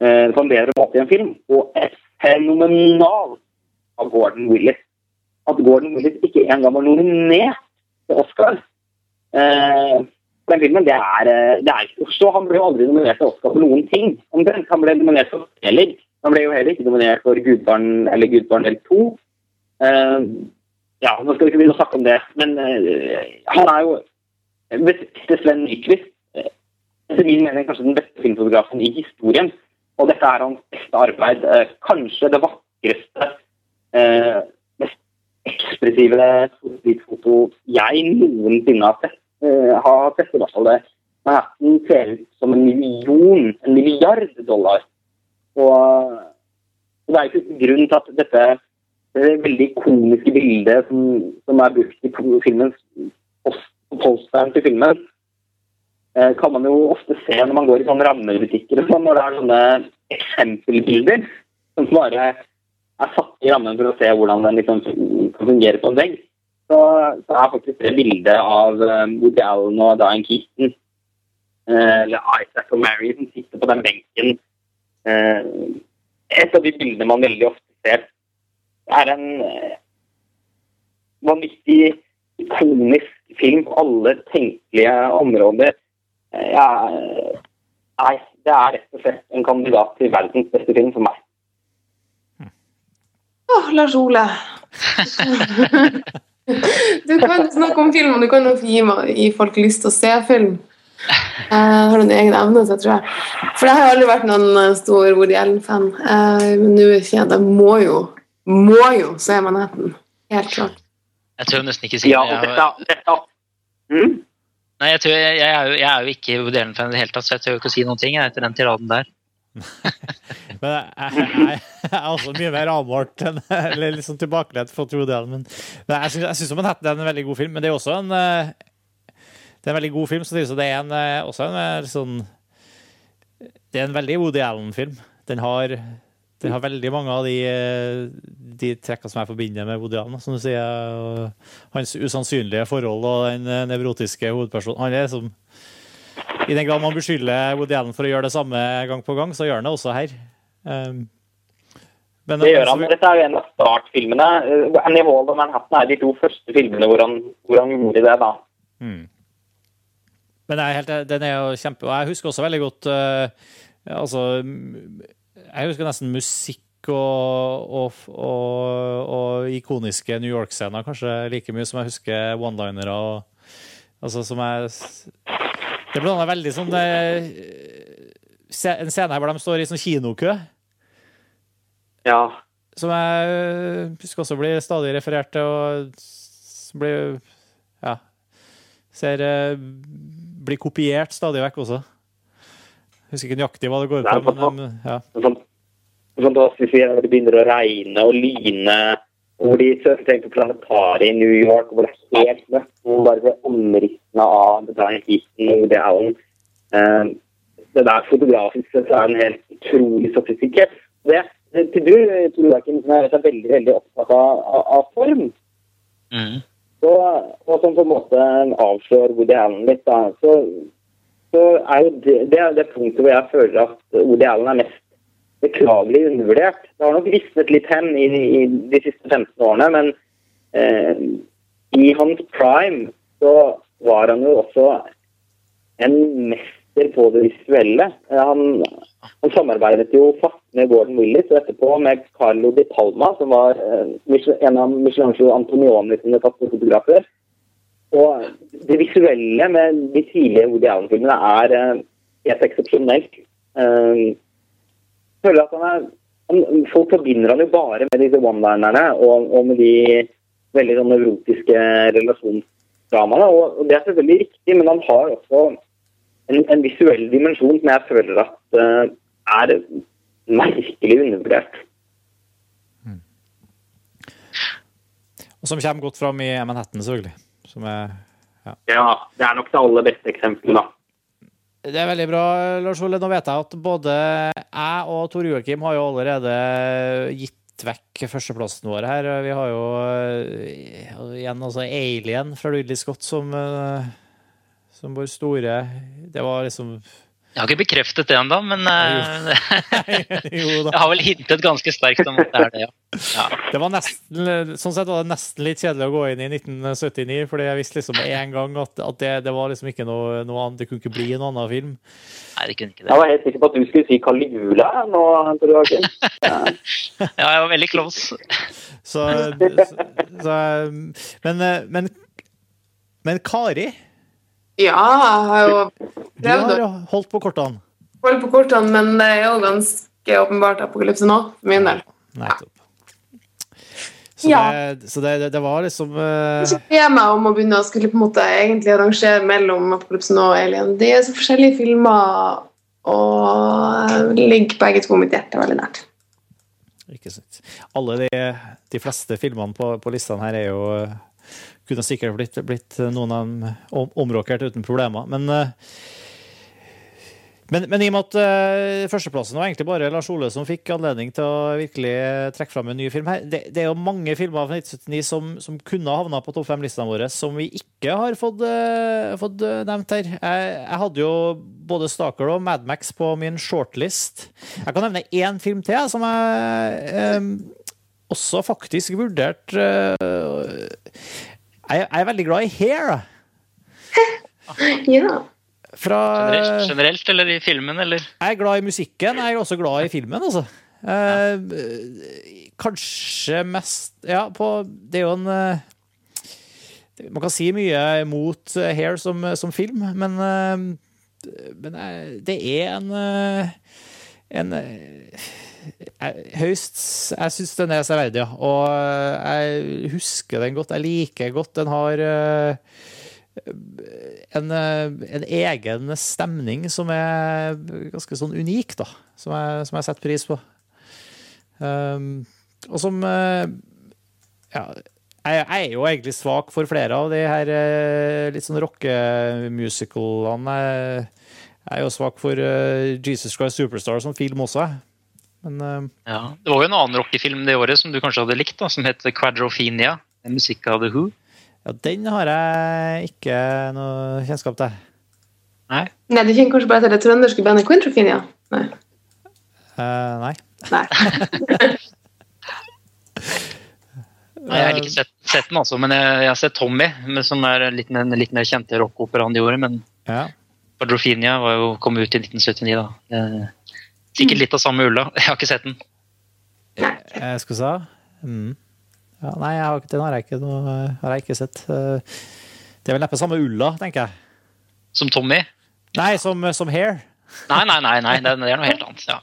eh, på en bedre måte i en film. Og et fenomenal av Gordon Willis. At Gordon Willis ikke engang var nominert til Oscar eh, den filmen, det er, eh, det er så Han ble jo aldri nominert til Oscar for noen ting. omtrent. Han ble nominert for Heller. Han ble jo heller ikke nominert for Gudbarn eller Gudbarn del 2. Eh, ja, nå skal vi ikke begynne å snakke om det, men eh, han er jo beste Sven Nyquist. eh, Etter min mening kanskje den beste filmfotografen i historien. Og dette er hans beste arbeid. eh, kanskje det vakreste, eh, ekspressive foto jeg noensinne har sett. Uh, har sett i hvert fall det. Manhattan ser ut som en million, en milliard dollar. Og og det er ikke grunn til at dette det veldig ikoniske bildet som, som er brukt i filmens post- posteren til filmen, uh, kan man jo ofte se når man går i sånne rammebutikker og sånn, når det er sånne eksempelbilder som bare er satt i rammen for å se hvordan den liksom kan fungere på en vegg. Så, så er faktisk det bildet av eh, Woody Allen og Diane Keaton, eh, eller Isaac og Mary, som sitter på den benken eh, et av de bildene man veldig ofte ser. Det er en vanvittig ikonisk film på alle tenkelige områder. Ja, nei, det er rett og slett en kandidat til verdens beste film for meg. Åh, Lars Ole. Du kan snakke om film, og du kan jo gi, meg- gi folk lyst til å se film. Jeg har en egen evne til det, tror jeg. For jeg har aldri vært noen eh, stor Woody Allen-fan. Eh, Men nå kjenner jeg Det må jo, må jo se Manhattan. Helt klart. Jeg tør nesten ikke si Ja, det. Ja, dette, mm? nei, jeg, tror, jeg, jeg, er jo, jeg er jo ikke Woody Allen-fan i det hele tatt, så jeg tør jo ikke å si noen ting jeg, etter den tiraden der. Men jeg, jeg, jeg, er også mye mer avmålt enn eller liksom tilbakelent for Woody Allen. Men, men jeg syns- syns Manhattan er en veldig god film. Men det er også en eh, det er en veldig god film, så det er en, eh, også en eh, sånn Det er en veldig Woody Allen-film. Den har, den har veldig mange av de, de trekkene som jeg forbinder med Woody Allen, som du sier. Hans usannsynlige forhold og den nevrotiske hovedpersonen. Han er som I den grad man beskylder Woody Allen for å gjøre det samme gang på gang, så gjør han det også her. Um, men- Det gjør han. Dette er jo en av startfilmene. Eh, Annie Hall og Manhattan er de to første filmene hvor han, hvor han gjorde det. da. Mm. Men jeg helt, den er jo kjempe... Og jeg husker også veldig godt uh, Altså Jeg husker nesten musikk og, og, og, og ikoniske New York-scener kanskje like mye som jeg husker one-linere. Altså som jeg Det ble veldig sånn eh, En scene her hvor de står i sånn kinokø. Ja. Som jeg husker også blir stadig referert til, og blir Ja. Ser øh, Blir kopiert stadig vekk også. Husker ikke nøyaktig hva det går på, men ja. Vi- det begynner å regne og line hvor de tenkte planetariet i New York, hvor det er helt mørkt, Hvor bare det omrissene av Diane Keaton og Woody Allen. Eh, det der fotografisk sett er en helt utrolig sofistikert. Det, til du, Tor Joakim, som er veldig, veldig opptatt av, av form, Mm. så, og som på en måte avslår Woody Allen litt, da, så, så er jo det, det er det punktet hvor jeg føler at Woody Allen er mest beklagelig undervurdert. Det har nok visnet litt hen i, i de siste 15 årene, men eh, i hans prime så var han jo også en mester på det visuelle. Eh, Han, han samarbeidet jo fast med Gordon Willis og etterpå med Carlo Di Palma, som var eh, en av Michelangelo Antonioni sine fotografer. Og det visuelle med de tidlige Woody Allen-filmene er eh, helt eksepsjonelt. Eh, føler at han er han, Folk forbinder han jo bare med disse one-linerne og, og med de veldig sånn nevrotiske relasjonsdramaene. Og, og det er selvfølgelig riktig, men han har også en, en visuell dimensjon som jeg føler at uh, er merkelig undervurdert. Og som kommer godt fram i Manhattan, selvfølgelig. Som er Ja, det er nok det aller beste eksempelet, da. Det er veldig bra, Lars Ole. Nå vet jeg at både jeg og Tor Joakim har jo allerede gitt vekk førsteplassen vår her. Vi har jo eh, igjen altså Alien fra Ridley Scott som, eh, som vår store Det var liksom Jeg har ikke bekreftet det ennå, men uh, Jo *laughs* *laughs* jeg har vel hintet ganske sterkt om at det er det, ja. ja. Det var nesten, sånn sett var det nesten litt kjedelig å gå inn i 1979, fordi jeg visste liksom én en gang at, at det, det var liksom ikke noe, noe annet. Det kunne ikke bli en annen film. Nei, det kunne ikke det. Jeg var helt sikker på at du skulle si Caligula nå, Tor Joakim. Ja. *laughs* Ja, jeg var veldig close. Så, så, så men, men, men Kari, Ja, jeg har jo prøvd. du har holdt på kortene. Holdt på kortene, men det er jo ganske åpenbart apokalypse nå, for min del. Nettopp. Så, Ja. det, så det, det, det var liksom uh... Ikke be meg om å begynne å skulle på en måte egentlig arrangere mellom Apokalypse Nå og Alien. De er så forskjellige filmer, og ligger begge to mitt hjerte veldig nært. Ikke sant. Alle de, de fleste filmene på, på listene her er jo kunne sikkert blitt, blitt noen av dem om, omrokert uten problemer. Men, eh, men, men i og med at eh, førsteplassen var egentlig bare Lars Ole som fikk anledning til å virkelig trekke fram en ny film her Det, det er jo mange filmer fra 1979 som, som kunne ha havna på topp fem-listene våre, som vi ikke har fått, eh, fått nevnt her. Jeg, jeg hadde jo både Stalker og Mad Max på min shortlist. Jeg kan nevne én film til som jeg eh, også faktisk vurdert uh, jeg, jeg er veldig glad i Hair. *laughs* Ja. Fra, Generelt, generelt eller i filmen, eller? jeg er glad i musikken. Jeg er også glad i filmen, altså. Eh, kanskje mest Ja, på Det er jo en uh, Man kan si mye mot Hair som, som film, men, men det er en en høyst Jeg syns den er severdig, ja. Og eh, jeg husker den godt. Jeg liker godt. Den har eh, en, eh, en egen stemning som er ganske sånn unik, da. Som jeg, som jeg setter pris på. Um, og som Ja, jeg, jeg er jo egentlig svak for flere av de her litt sånn rockemusicalene. Jeg, er jo svak for Jesus Christ Superstar som film også. Men eh, Ja. Det var jo en annen rockefilm det året som du kanskje hadde likt, da, som het Quadrophenia. Musikk av The Who. ja, den har jeg ikke noe kjennskap til. Nei. Nei, du kjenner kanskje bare til det trønderske bandet Quintrophenia? Nei. Uh, nei. Nei. *laughs* Nei, jeg har ikke sett, sett den, altså, men jeg, jeg har sett Tommy, men som er litt, den litt mer kjente rockoperaen de gjorde. Men Ja. Quadrophenia var jo, kom ut i 1979, da. Eh, Sikkert litt av samme ulla. *laughs* Jeg har ikke sett den. Jeg skulle si mm. ja, Nei, jeg har, den har jeg, ikke, noe, har jeg ikke sett. Eh, Det er vel neppe samme ulla, tenker jeg. Som Tommy? Nei, som, som Hair. Nei, nei, nei, nei det, er noe helt *laughs* annet. Ja.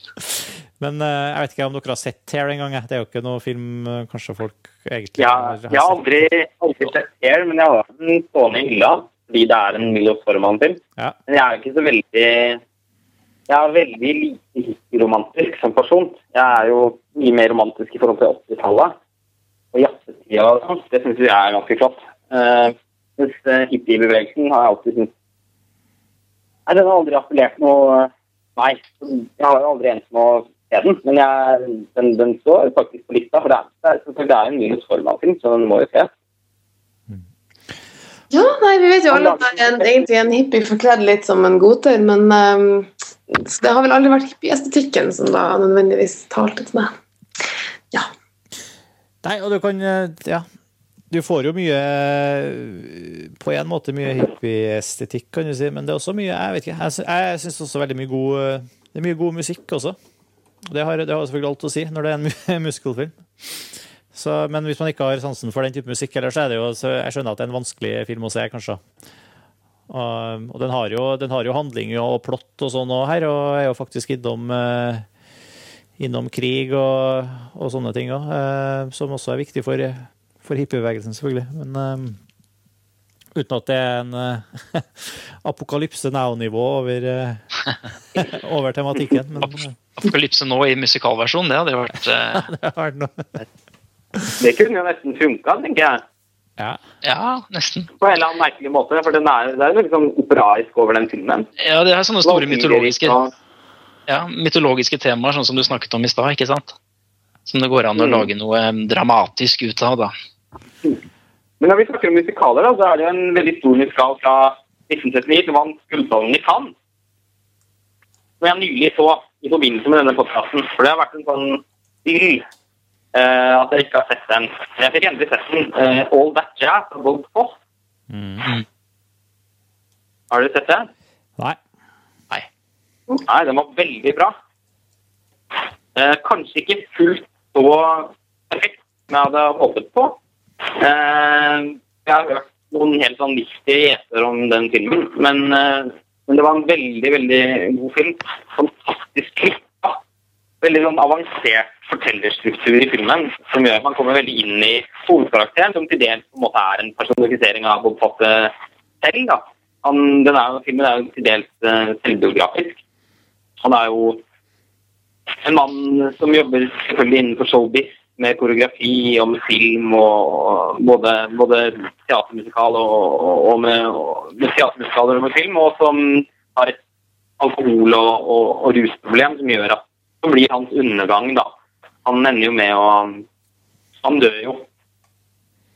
*laughs* Men eh, jeg vet ikke om dere har sett Hair engang. gang? Det er jo ikke noe film eh, kanskje folk egentlig Ja, har jeg har aldri, aldri sett Hair, men jeg har hatt den stående i hylla fordi det er en Milo Forman-film. Ja. Men jeg er ikke så veldig Jeg er veldig lite hippieromantisk som person. Jeg er jo mye mer romantisk i forhold til 80-tallet. Og jazzetida og sånt. Det syns jeg er ganske flott. Uh, mens uh, hippiebevegelsen har jeg alltid syntes Nei, den har aldri appellert noe Nei. Jeg har aldri endt med å se den, men jeg, den, den står faktisk på lista. For det er, det er, en Milos Forman-film, så den må jo ses. Ja, nei, vi vet jo alle at det er en- egentlig en hippie forkledd litt som en godter, men ehm, så det har vel aldri vært hippieestetikken som da nødvendigvis talte til meg. Ja. Nei, og du kan eh, Ja. Du får jo mye eh, På en måte mye hippieestetikk, kan du si, men det er også mye Jeg vet ikke. Jeg, jeg syns også veldig mye god eh, Det er mye god musikk også. Det har, det har selvfølgelig alt å si når det er en *laughs* muskelfilm. Så, men hvis man ikke har sansen for den type musikk, ellers er det jo så Jeg skjønner at det er en vanskelig film å se, kanskje. Og, og den, har jo, den har jo handling og plott og sånn òg her, og er jo faktisk innom eh, innom krig og, og sånne ting òg, eh, som også er viktig for, for hippiebevegelsen, selvfølgelig. Men, eh, Uten at det er en uh, *laughs* apokalypse now-nivå over, uh, over tematikken. Men Ap Apokalypse nå i musikalversjon, det hadde vært *laughs* uh, det hadde vært noe. Det kunne jo nesten funka, tenker jeg. Ja. Ja, nesten. På en eller annen merkelig måte. For den er, det er litt liksom operaisk over den filmen. Ja, det er sånne store mytologiske, ja, mytologiske temaer, sånn som du snakket om i stad, ikke sant? Som det går an å Mm. lage noe dramatisk ut av, da. Men når vi snakker om musikaler, da, så er det jo en veldig stor musikal fra 1939 som vant Gullballen i Cannes. Som jeg nylig så i forbindelse med denne podkasten. For det har vært en sånn eh, at jeg ikke har sett den. Jeg fikk endelig sett den. Uh, All That Jazz av Bob Foss. Mm. Har dere sett den? Nei. Nei, den var veldig bra. Uh, kanskje ikke fullt så perfekt som jeg hadde håpet på. Eh, jeg har hørt noen helt sånn viktige gjeter om den filmen, men, men det var en veldig, veldig god film. Fantastisk klippa. Veldig sånn avansert fortellerstruktur i filmen som gjør at man kommer veldig inn i hovedkarakteren, som til dels på en måte er en personifisering av Bob Fosse selv. da. Han, er filmen er jo til dels uh, selvbiografisk. Han er jo en mann som jobber selvfølgelig innenfor showbiz med koreografi og med film og både, både teatermusikal og, og med, og med teatermusikaler og med film, og som har et alkohol- og, og, og rusproblem som gjør at det blir hans undergang, da. Han ender jo med å Han dør jo.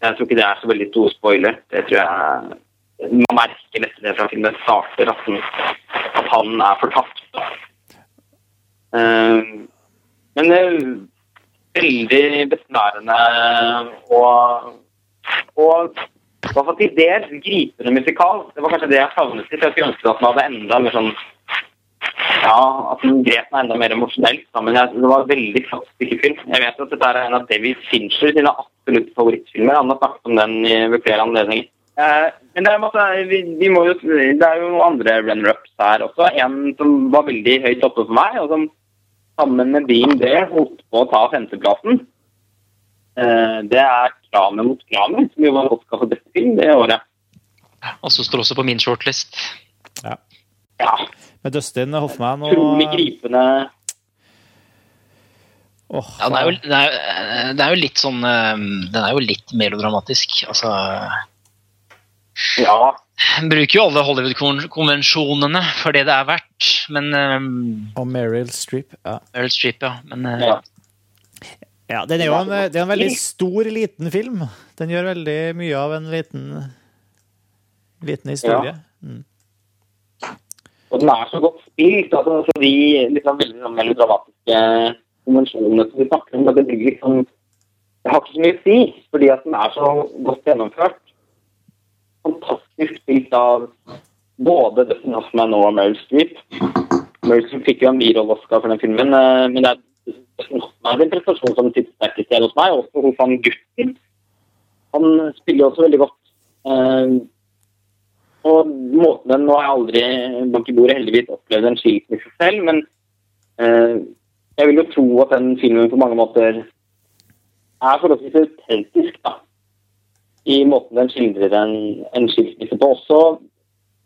Jeg tror ikke det er så veldig stor spoiler. Det tror jeg Man merker lett det fra filmen starter, at, den, at han er fortapt. Eh, men det er veldig besnærende og, og i hvert fall til dels gripende musikal. Det var kanskje det jeg savnet litt. Jeg skulle ønske at den hadde enda mer sånn ja, at den grep meg enda mer emosjonelt. da, Men jeg, det var en veldig flott stykkefilm. Jeg vet at dette er en av David Fincher sine absolutt favorittfilmer. Han har snakket om den i, ved flere anledninger. Eh, men det er, masse, vi, vi må jo, det er jo andre runner-ups her også. En som var veldig høyt oppe for meg, og som sammen med Bean Bear holdt på å ta femteplassen. Eh, det er Kramer mot Kramer, som jo var Oscar for beste film det året. Og så står også på min shortlist. Ja, Med Dustin Hoffman og utrolig gripende. Oh, Ja, den er, jo, den, er, den er jo litt sånn eh, Den er jo litt melodramatisk. Altså Ja, Den bruker jo alle Hollywood-konvensjonene for det det er verdt, men um, Og Meryl Streep. Ja. Meryl Streep, ja. Men eh, ja. ja, den er jo en, det er en veldig stor, liten film. Den gjør veldig mye av en liten, liten historie. Mm. Og den er så godt spilt. altså så De liksom, veldig sånn melodramatiske konvensjonene som vi snakker om, det blir liksom Det har ikke så mye å si, fordi at den er så godt gjennomført. Fantastisk spilt av både Dustin Hoffman og Meryl Streep. Meryl Streep fikk jo en birolle-Oscar for den filmen, eh, men det er Hoffman en prestasjon som sitter sterkest igjen hos meg, også hos han gutten. Han spiller også veldig godt. Eh, og måten den, Nå har jeg aldri bak i bordet heldigvis opplevd en skilsmisse selv, men eh, jeg vil jo tro at den filmen på mange måter er forholdsvis autentisk, da. I måten den skildrer en, en skilsmisse på. Også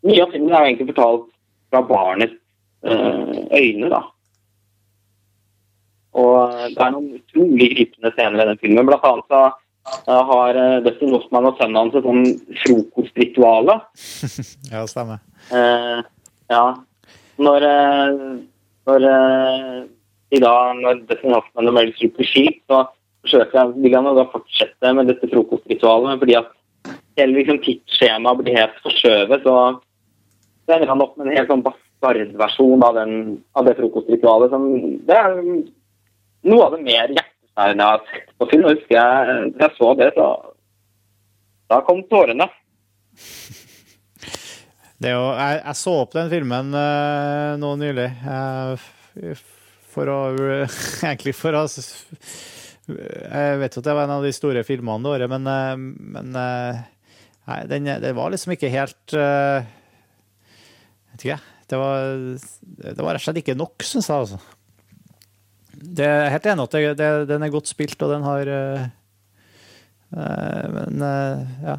mye av filmen er egentlig fortalt fra barnets eh, øyne, da. Og det er noen utrolig gripende scener i den filmen. Blant annet så eh, har eh, Dustin Hoffman og sønnen hans et sånn frokostrituale. *laughs* Ja, stemmer. Eh, ja. Når, eh, når eh, i dag, når Dustin Hoffman og Meryl Streep blir skilt, så forsøker jeg, vil han da fortsette med dette frokostritualet, fordi at hele liksom, tidsskjemaet blir helt forskjøvet, så så ender han opp med en helt sånn bastardversjon av, av det frokostritualet. Som, det er noe av det mer hjerteskjærende jeg har på film. Husker jeg, da jeg så det, så da kom tårene. *laughs* Det jo, jeg, jeg så opp den filmen uh, nå nylig. uh, for å *laughs* Egentlig for å Jeg vet jo at det var en av de store filmene det året, men, eh, men eh, Nei, den, det var liksom ikke helt eh, Vet ikke, jeg. Det var, det var rett og slett ikke nok, syns jeg, altså. Det er helt enig at det, det, den er godt spilt, og den har uh, Men uh, ja.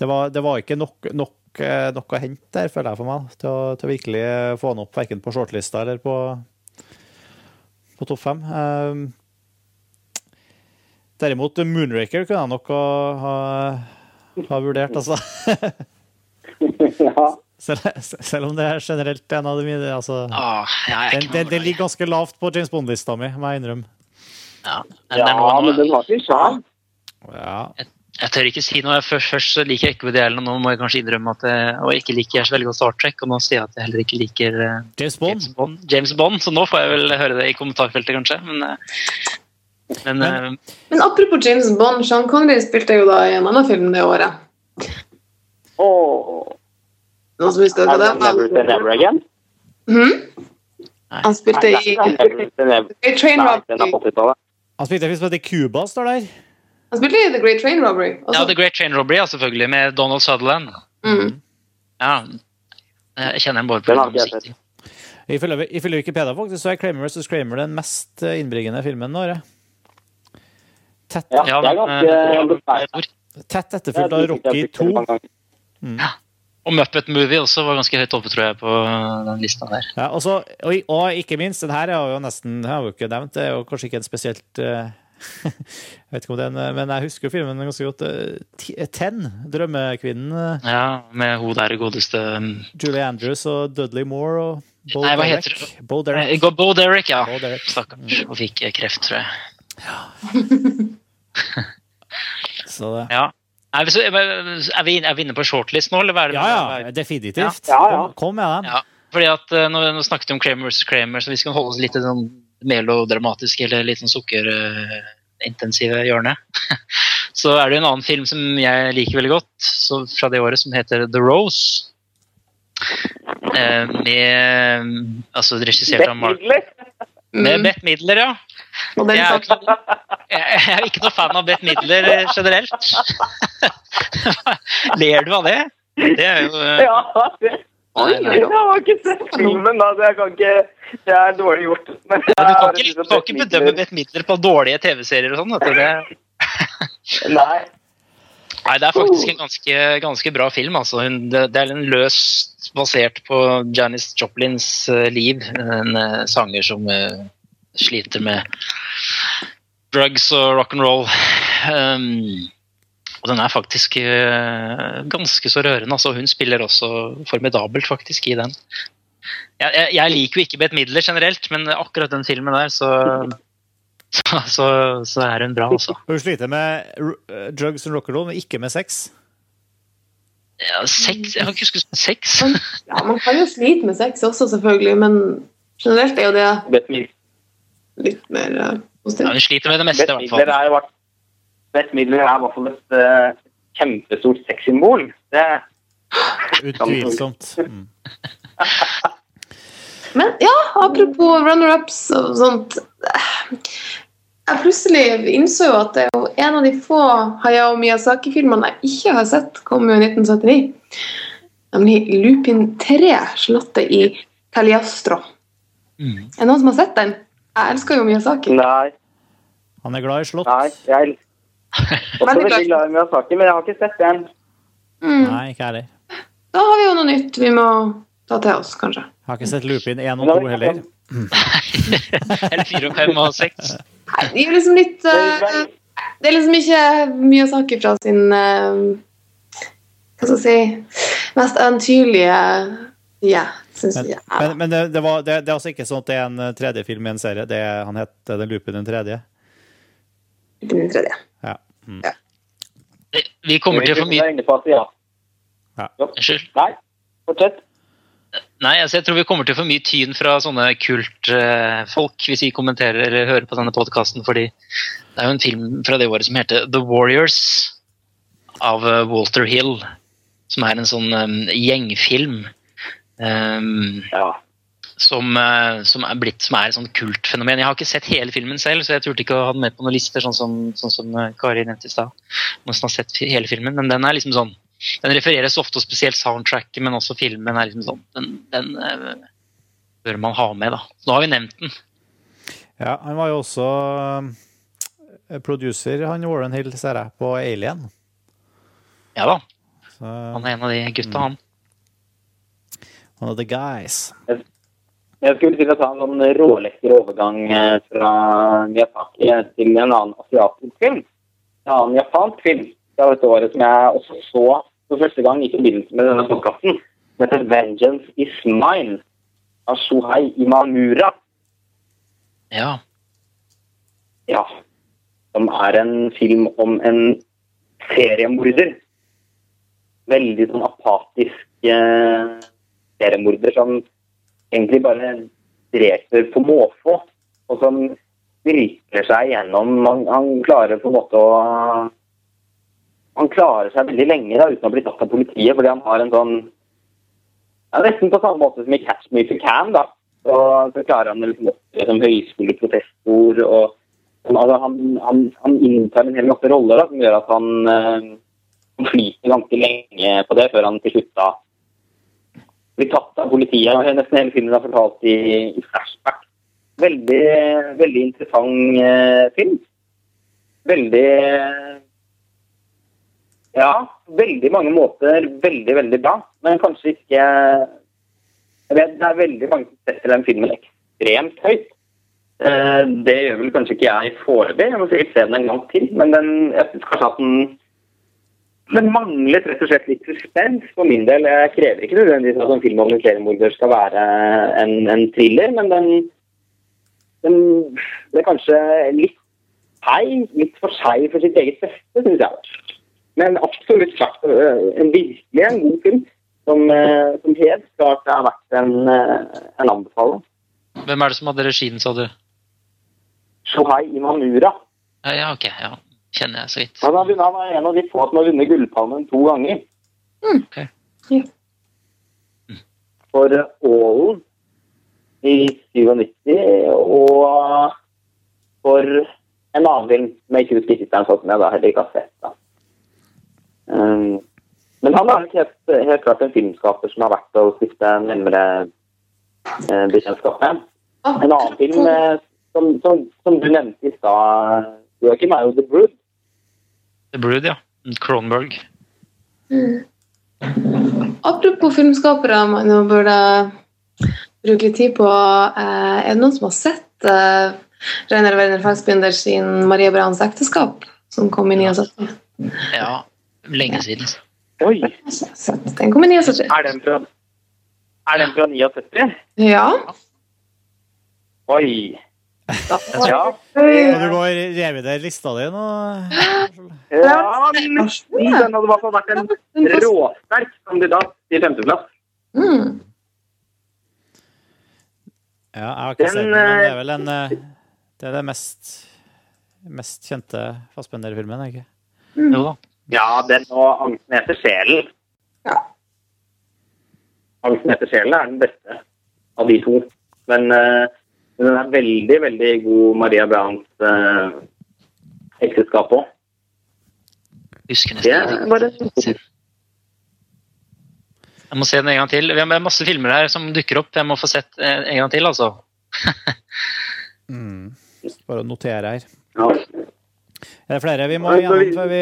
det, var, det var ikke nok, nok, nok å hente der, føler jeg for meg, til å, til å virkelig få han opp verken på shortlista eller på, på topp fem. Uh, derimot Moonraker kunne jeg nok ha, ha, ha vurdert, altså. *laughs* ja. Selv, selv, om det er generelt en av de mine altså, ah, den, den, den, ligger ganske lavt på James Bond-lista mi, må jeg innrømme. Ja, ja men den var ikke sjarm. Ja. Jeg, jeg, tør ikke si noe. Først, først liker jeg ikke Woody Allen, og nå må jeg kanskje innrømme at jeg, og ikke liker så veldig godt Star Trek, og nå sier jeg at jeg heller ikke liker uh, James, Bond. James, Bond. James Bond. Så nå får jeg vel høre det i kommentarfeltet, kanskje. Men, uh, men, men, uh, men, apropos James Bond, Sean Connery spilte jo da i en annen film det året. Oh. Noen som husker hva det Never Say Never Again? Mm? Han spilte i Great Train Robbery. Han spilte i Cuba, står der. Han spilte i The Great Train Robbery. Ja, The Great Train Robbery, ja, selvfølgelig, med Donald Sutherland. Mm. Ja. Jeg kjenner den bare på musikk. Ifølge, ifølge Wikipedia faktisk, så er Kramer vs. Kramer den mest innbringende filmen nå. Tett, ja, det er ganske Tett etterfulgt av Rocky 2. Mm. Og Muppet Movie også var ganske høyt oppe, tror jeg, på den lista der. Ja, også, og, og, ikke minst, den her er jo nesten jeg har jo ikke nevnt, det er jo kanskje ikke en spesielt uh, *laughs* Jeg vet ikke om det er en men jeg husker filmen ganske godt. Uh, Ten, Drømmekvinnen. Uh, ja, med hun der godeste um, Julie Andrews og Dudley Moore og Bo Nei, hva Derek. heter det? Bo Derek. Bo Derek, ja. Bo Derek. Stakkars. Og fikk kreft, tror jeg. Ja. *laughs* Så det. Ja. Er vi, er, vi, er vi, inne på shortlist nå, eller hva er det? Ja, ja, definitivt. Ja. Ja, kom, kom, med den. Ja, fordi at uh, nå, nå, snakket vi om Kramer vs. Kramer, så vi skal holde oss litt i sånn melodramatiske eller litt sånn sukkerintensive hjørnet. hjørne. *laughs* så er det jo en annen film som jeg liker veldig godt, så, fra det året, som heter The Rose. Uh, med Altså regissert av Mark Med Bette Midler, ja. Jeg er, ikke, jeg er ikke noe fan av Bette Midler generelt. *laughs* Ler du av det? Det er jo Ja, det, Oi, jeg har ikke sett filmen, da, så jeg kan ikke Det er dårlig gjort. Men ja, du kan ikke, du kan ikke bedømme Bette Midler på dårlige TV-serier og sånn. Nei. Nei, det er faktisk en ganske, ganske bra film. Altså. Det, det er en løst basert på Janis Joplins liv. En uh, sanger som uh, sliter med drugs og rock'n'roll. Um, og den er faktisk ganske så rørende. Altså, hun spiller også formidabelt, faktisk, i den. Jeg, jeg, jeg liker jo ikke Beth Midler generelt, men akkurat den filmen der, så så, så, så, er hun bra, altså. Hun sliter med drugs and rock'n'roll, men ikke med sex? Ja, sex Jeg kan ikke huske sex. ja, man kan jo slite med sex også, selvfølgelig, men generelt er jo det litt mer uh, positivt. Ja, hun sliter med det meste, i hvert fall. Bett Midler er i hvert fall et uh, kjempestort sexsymbol. Det Utvilsomt. Mm. *laughs* Men ja, apropos runner-ups og sånt Jeg plutselig innså jo at det er jo en av de få Hayao Miyazaki-filmene jeg ikke har sett, kom jo i 1979. Nemlig Lupin 3, slottet i Taliastro'. Mm. Er det noen som har sett den? Jeg elsker jo Miyazaki. Nei. Han er glad i slott. Nei, jeg er *laughs* også veldig glad i Miyazaki, men jeg har ikke sett den. Mm. Nei, ikke heller. Da har vi jo noe nytt vi må ta til oss, kanskje. Jeg har ikke sett Lupin 1 og 2 heller. Eller 4 *laughs* og 5 og 6. Nei, det er liksom litt uh, Det er liksom ikke mye å snakke fra sin uh, Hva skal jeg si Mest eventyrlige ja, men, jeg, ja. men, men det, det, var, det, det, er altså ikke sånn at det er en tredje film i en serie? Det er, han het Den Lupin den tredje? Lupin den tredje. Ja. Mm. ja. Vi kommer til å få mye ja. Unnskyld? Nei, fortsett. Nei, altså jeg tror vi kommer til å få mye tyn fra sånne kultfolk hvis vi kommenterer eller hører på denne podkasten, fordi det er jo en film fra det året som heter The Warriors av Walter Hill. Som er en sånn um, gjengfilm. Um, ja. Som, som, er blitt som er et sånt kultfenomen. Jeg har ikke sett hele filmen selv, så jeg turte ikke å ha den med på noen lister, sånn som, sånn som Kari nevnte i stad. Som har sett hele filmen, men den er liksom sånn den refereres ofte, og spesielt soundtracket, men også filmen er liksom sånn Den, den uh, bør man ha med, da. Så nå har vi nevnt den. Ja, han var jo også producer, han Warren Hill, ser jeg, på Alien. Ja da. Så, Han er en av de gutta, han. one of the guys. Jeg skulle til å ta en sånn rålekker overgang eh, fra Miyazaki til en annen asiatisk film. En annen japansk film fra dette året som jeg også så for første gang i forbindelse med denne podkasten. Som heter 'Vengeance Is Mine' av Shohei Imamura. Ja. Ja. Som er en film om en seriemorder. Veldig sånn apatisk eh, seriemorder som egentlig bare dreper på måfå. Og som virkler seg gjennom han, han klarer på en måte å Han klarer seg veldig lenge da, uten å bli tatt av politiet, fordi han har en sånn ja, Nesten på samme måte som i Catch Me If You Can. da. Så, så klarer han liksom opp som høyskoleprofessor. og altså, han, han, han inntar en hel masse roller da, som gjør at han, øh, flyter ganske lenge på det, før han til slutt da blir tatt av politiet. og Nesten hele filmen er fortalt i, i flashback. Veldig, veldig interessant øh, film. Veldig Ja, veldig mange måter veldig, veldig bra. Men kanskje ikke Jeg vet det er veldig mange som setter den filmen ekstremt høyt. Eh, det gjør vel kanskje ikke jeg foreløpig. Jeg må sikkert se den en gang til. Men den, jeg syns kanskje at den den manglet rett og slett litt suspens for min del. Jeg krever ikke nødvendigvis at en film om en seriemorder skal være en, en thriller, men den, den er kanskje litt feil, litt for seg for sitt eget beste, syns jeg. Men absolutt klart øh, en virkelig en god film som, øh, som helt klart har vært en, øh, en anbefaling. Hvem er det som hadde regien, sa du? Shohei Imamura. Ja, ja, ok. ja. Kjenner jeg så vidt. Han, har han er en av de få som har vunnet Gullpalmen to ganger. Mm. Ok. Ja. For Ålen i 97, og for en annen film som jeg ikke husker tittelen på, som jeg da heller ikke har sett. Da. Um, men han er helt, helt klart en filmskaper som har vært å stifte nærmere eh, bekjentskap med. En annen film eh, som, som, som du nevnte i stad, Joakim, er jo The Brood. The Brood, ja. Cronberg. Mm. Apropos filmskapere man burde bruke litt tid på. Eh, er det noen som har sett eh, Reiner Werner Fassbinder sin Maria Brauns ekteskap, som kom i 79? Ja, lenge siden. Oi! Den kom i 79. Er den fra, er den fra 79? Ja. Oi! Ja. Og du må revider lista di nå? Ja, nesten. Den hadde i hvert fall vært en råsterk kandidat i femteplass. Mm. Ja, jeg har ikke Den, sett den, men det eh, er vel en eh, Det er det mest, mest kjente Fassbender-filmen, er det ikke? Jo da. Ja, den og 'Angsten etter sjelen'. Ja. 'Angsten etter sjelen' er den beste av de to. Men eh, men den er veldig, veldig god Maria Browns uh, ekteskap òg. Husker nesten Jeg må se den en gang til. Vi har masse filmer her som dukker opp. Jeg må få sett eh, en gang til, altså. *laughs* Mm. Bare å notere her. ja. Er det flere vi må Nei, vi- gjennom før vi,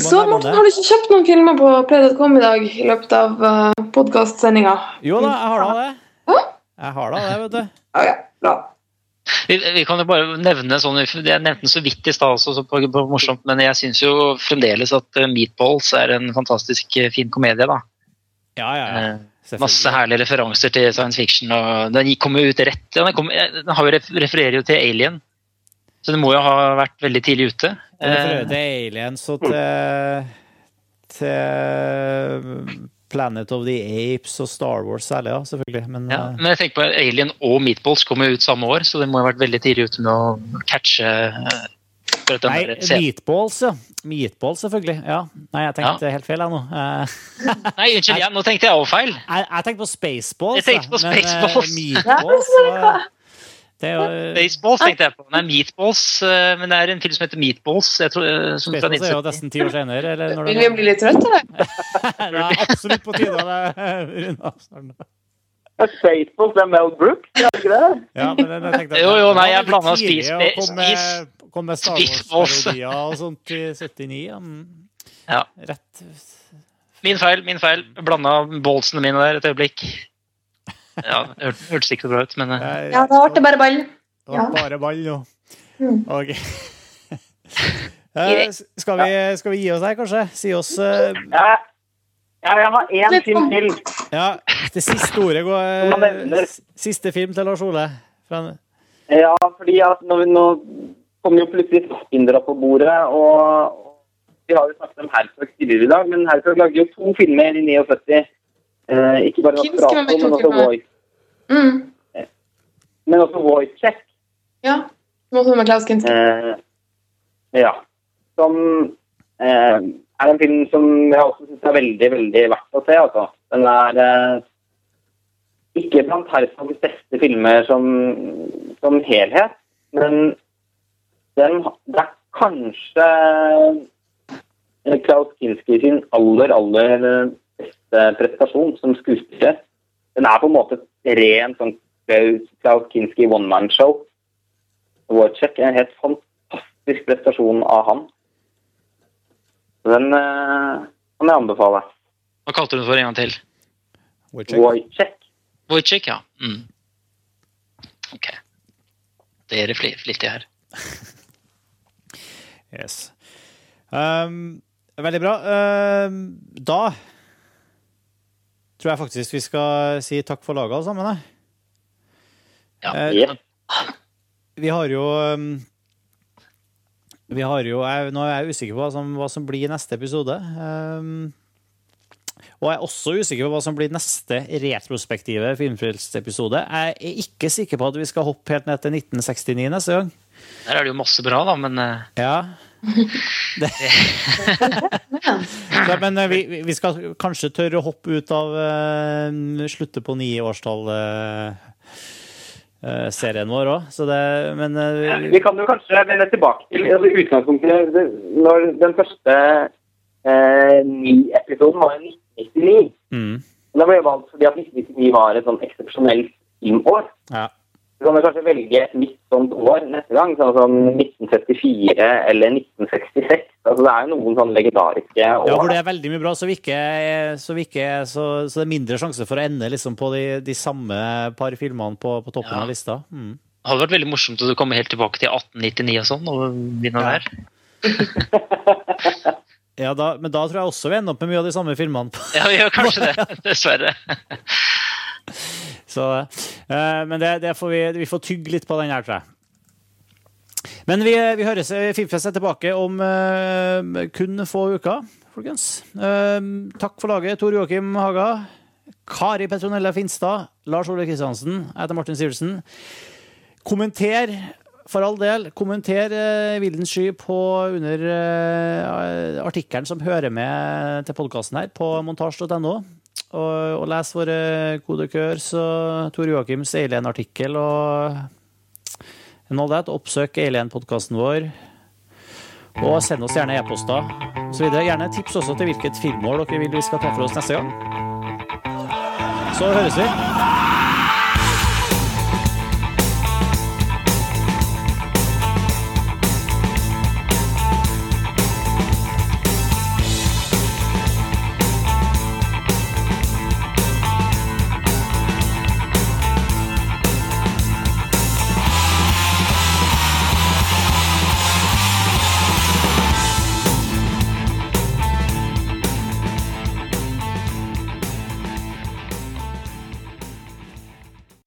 Så Morten, har du ikke kjøpt noen filmer på play.com i dag i løpet av uh, podkastsendinga? Jo da, jeg har da det. Hå? Jeg har da det, vet du. Ja, ja, bra. Vi, vi kan jo bare nevne sånn, Jeg nevnte den så vidt i stad, også, så på, på morsomt, men jeg syns jo fremdeles at eh, Meatballs er en fantastisk eh, fin komedie. da. Ja, ja, ja. Eh, Masse herlige referanser til science fiction. og Den kom jo ut rett ja, den, kom, eh, den jo refererer jo til Alien, så det må jo ha vært veldig tidlig ute. Det refererer Eh, Aliens og til, til Planet of the Apes og Star Wars særlig, ja, selvfølgelig. Men ja, eh, men jeg tenker på Alien og Meatballs kom jo ut samme år, så det må ha vært veldig tidlig ute med å catche eh, for at den Nei, Meatballs, ja. Meatballs, selvfølgelig. Ja. Nei, jeg tenkte helt feil, jeg nå. Eh, Nei, unnskyld, jeg, nå tenkte jeg også feil. Jeg, jeg tenkte på Spaceballs. Jeg tenkte på Spaceballs. men, uh, meatballs det er Baseballs tenkte jeg på. Nei, Meatballs, eh, men det er en film som heter Meatballs. Jeg tror, eh, som fra er jo nesten ti år senere. Eller når Vil vi bli litt trøtte, eller? *laughs* det er absolutt på tide. Det, *laughs* Rune. snart. Spaceballs det er Mel Brooks, er det ikke det? Ja, men jeg tenkte Jo, jo, nei, jeg blanda spis å komme med- Star Wars-parodier og sånt i 79. Ja. Mm. Ja. Rett Min feil, min feil. Blanda ballsene mine der et øyeblikk. Ja, det hørtes ikke så bra ut, men eh, Ja, da ble det bare ball. Det var bare ball nå. Mm. Ok. *laughs* Eh, skal, vi, skal vi gi oss her, kanskje? Si oss uh... Ja, ja, jeg har én film sånn. til. Ja, det siste ordet går Siste film til Lars Ole. Fra- Ja, fordi at nå, nå kommer jo plutselig Fassbinder på bordet, og og vi har jo snakket om Herzog tidligere i dag, men Herzog lagde jo to filmer i 79. Eh, ikke bare med men også? Voice. Mm. Men også Voice Check. Ja. Også med Klaus Kinski. Eh, ja. Som eh, er en film som jeg også syns er veldig, veldig verdt å se. Altså. Den er eh, ikke blant Herzogs beste filmer som, som helhet, men den, det er kanskje eh, Klaus Kinski sin aller, aller beste prestasjon som skuespiller. Den er på en måte et rent sånn Klaus Kinski one-man-show. Wojciech er en helt fantastisk prestasjon av han. Den uh, kan jeg anbefale. hva kalte du den for en gang til? Wojciech. Wojciech. Ja. Mm. Ok. Dere er fli- flittige her. *laughs* Yes. Um, veldig bra. Um, da tror jeg faktisk vi skal si takk for laget alle sammen. jeg. Ja. Eh, Ja. Vi har jo um, Vi har jo jeg, Nå er jeg usikker på hva som, hva som blir neste episode. Um, og jeg er også usikker på hva som blir neste retrospektive Filmfrelst-episode. Jeg er ikke sikker på at vi skal hoppe helt ned til 1969 neste gang. Der er det jo masse bra, da, men eh, Ja. *laughs* *laughs* *laughs* Det. Ja, men eh, vi, vi- skal kanskje tørre å hoppe ut av uh, slutte på ni-årstall-serien vår òg, så det Men ja, Vi kan jo kanskje vende tilbake til altså utgangspunktet når den første eh, ni-episoden var i 1999. mm, Da ble valgt fordi at 1999 var et sånn eksepsjonelt filmår. ja. Så kan kanskje velge et nytt sånt år neste gang, sånn som 1974 eller 1966. Altså Det er jo noen sånne legendariske år. Ja, hvor det er veldig mye bra, så, vi ikke, så, vi ikke, så, så det er mindre sjanse for å ende liksom på de, de samme par filmene på, på toppen Ja. av lista. Mm. det hadde vært veldig morsomt å komme helt tilbake til 1899 og sånn, og begynne Ja. der. *laughs* Ja, da, men da tror jeg også vi ender opp med mye av de samme filmene. Ja, vi gjør kanskje det, *laughs* dessverre. *laughs* Så, eh, men det, det får vi, vi får tygge litt på den her, tror jeg. Men vi, vi høres Filmfest er tilbake om uh, kun få uker, folkens. Uh, takk for laget, Tor Joakim Haga, Kari Petronella Finstad, Lars Ole Kristiansen, jeg heter Martin Sivertsen. Kommenter, for all del, kommenter uh, Vildens sky under eh, artikkelen som hører med til podkasten her, på montasj.no. Og, og lese våre kodekør. og Tor Joakims Alien-artikkel og and all that. Oppsøk Alien-podkasten vår. Og send oss gjerne e-poster osv. Gjerne tips også til hvilket filmmål dere vil vi skal ta for oss neste gang. Så høres vi.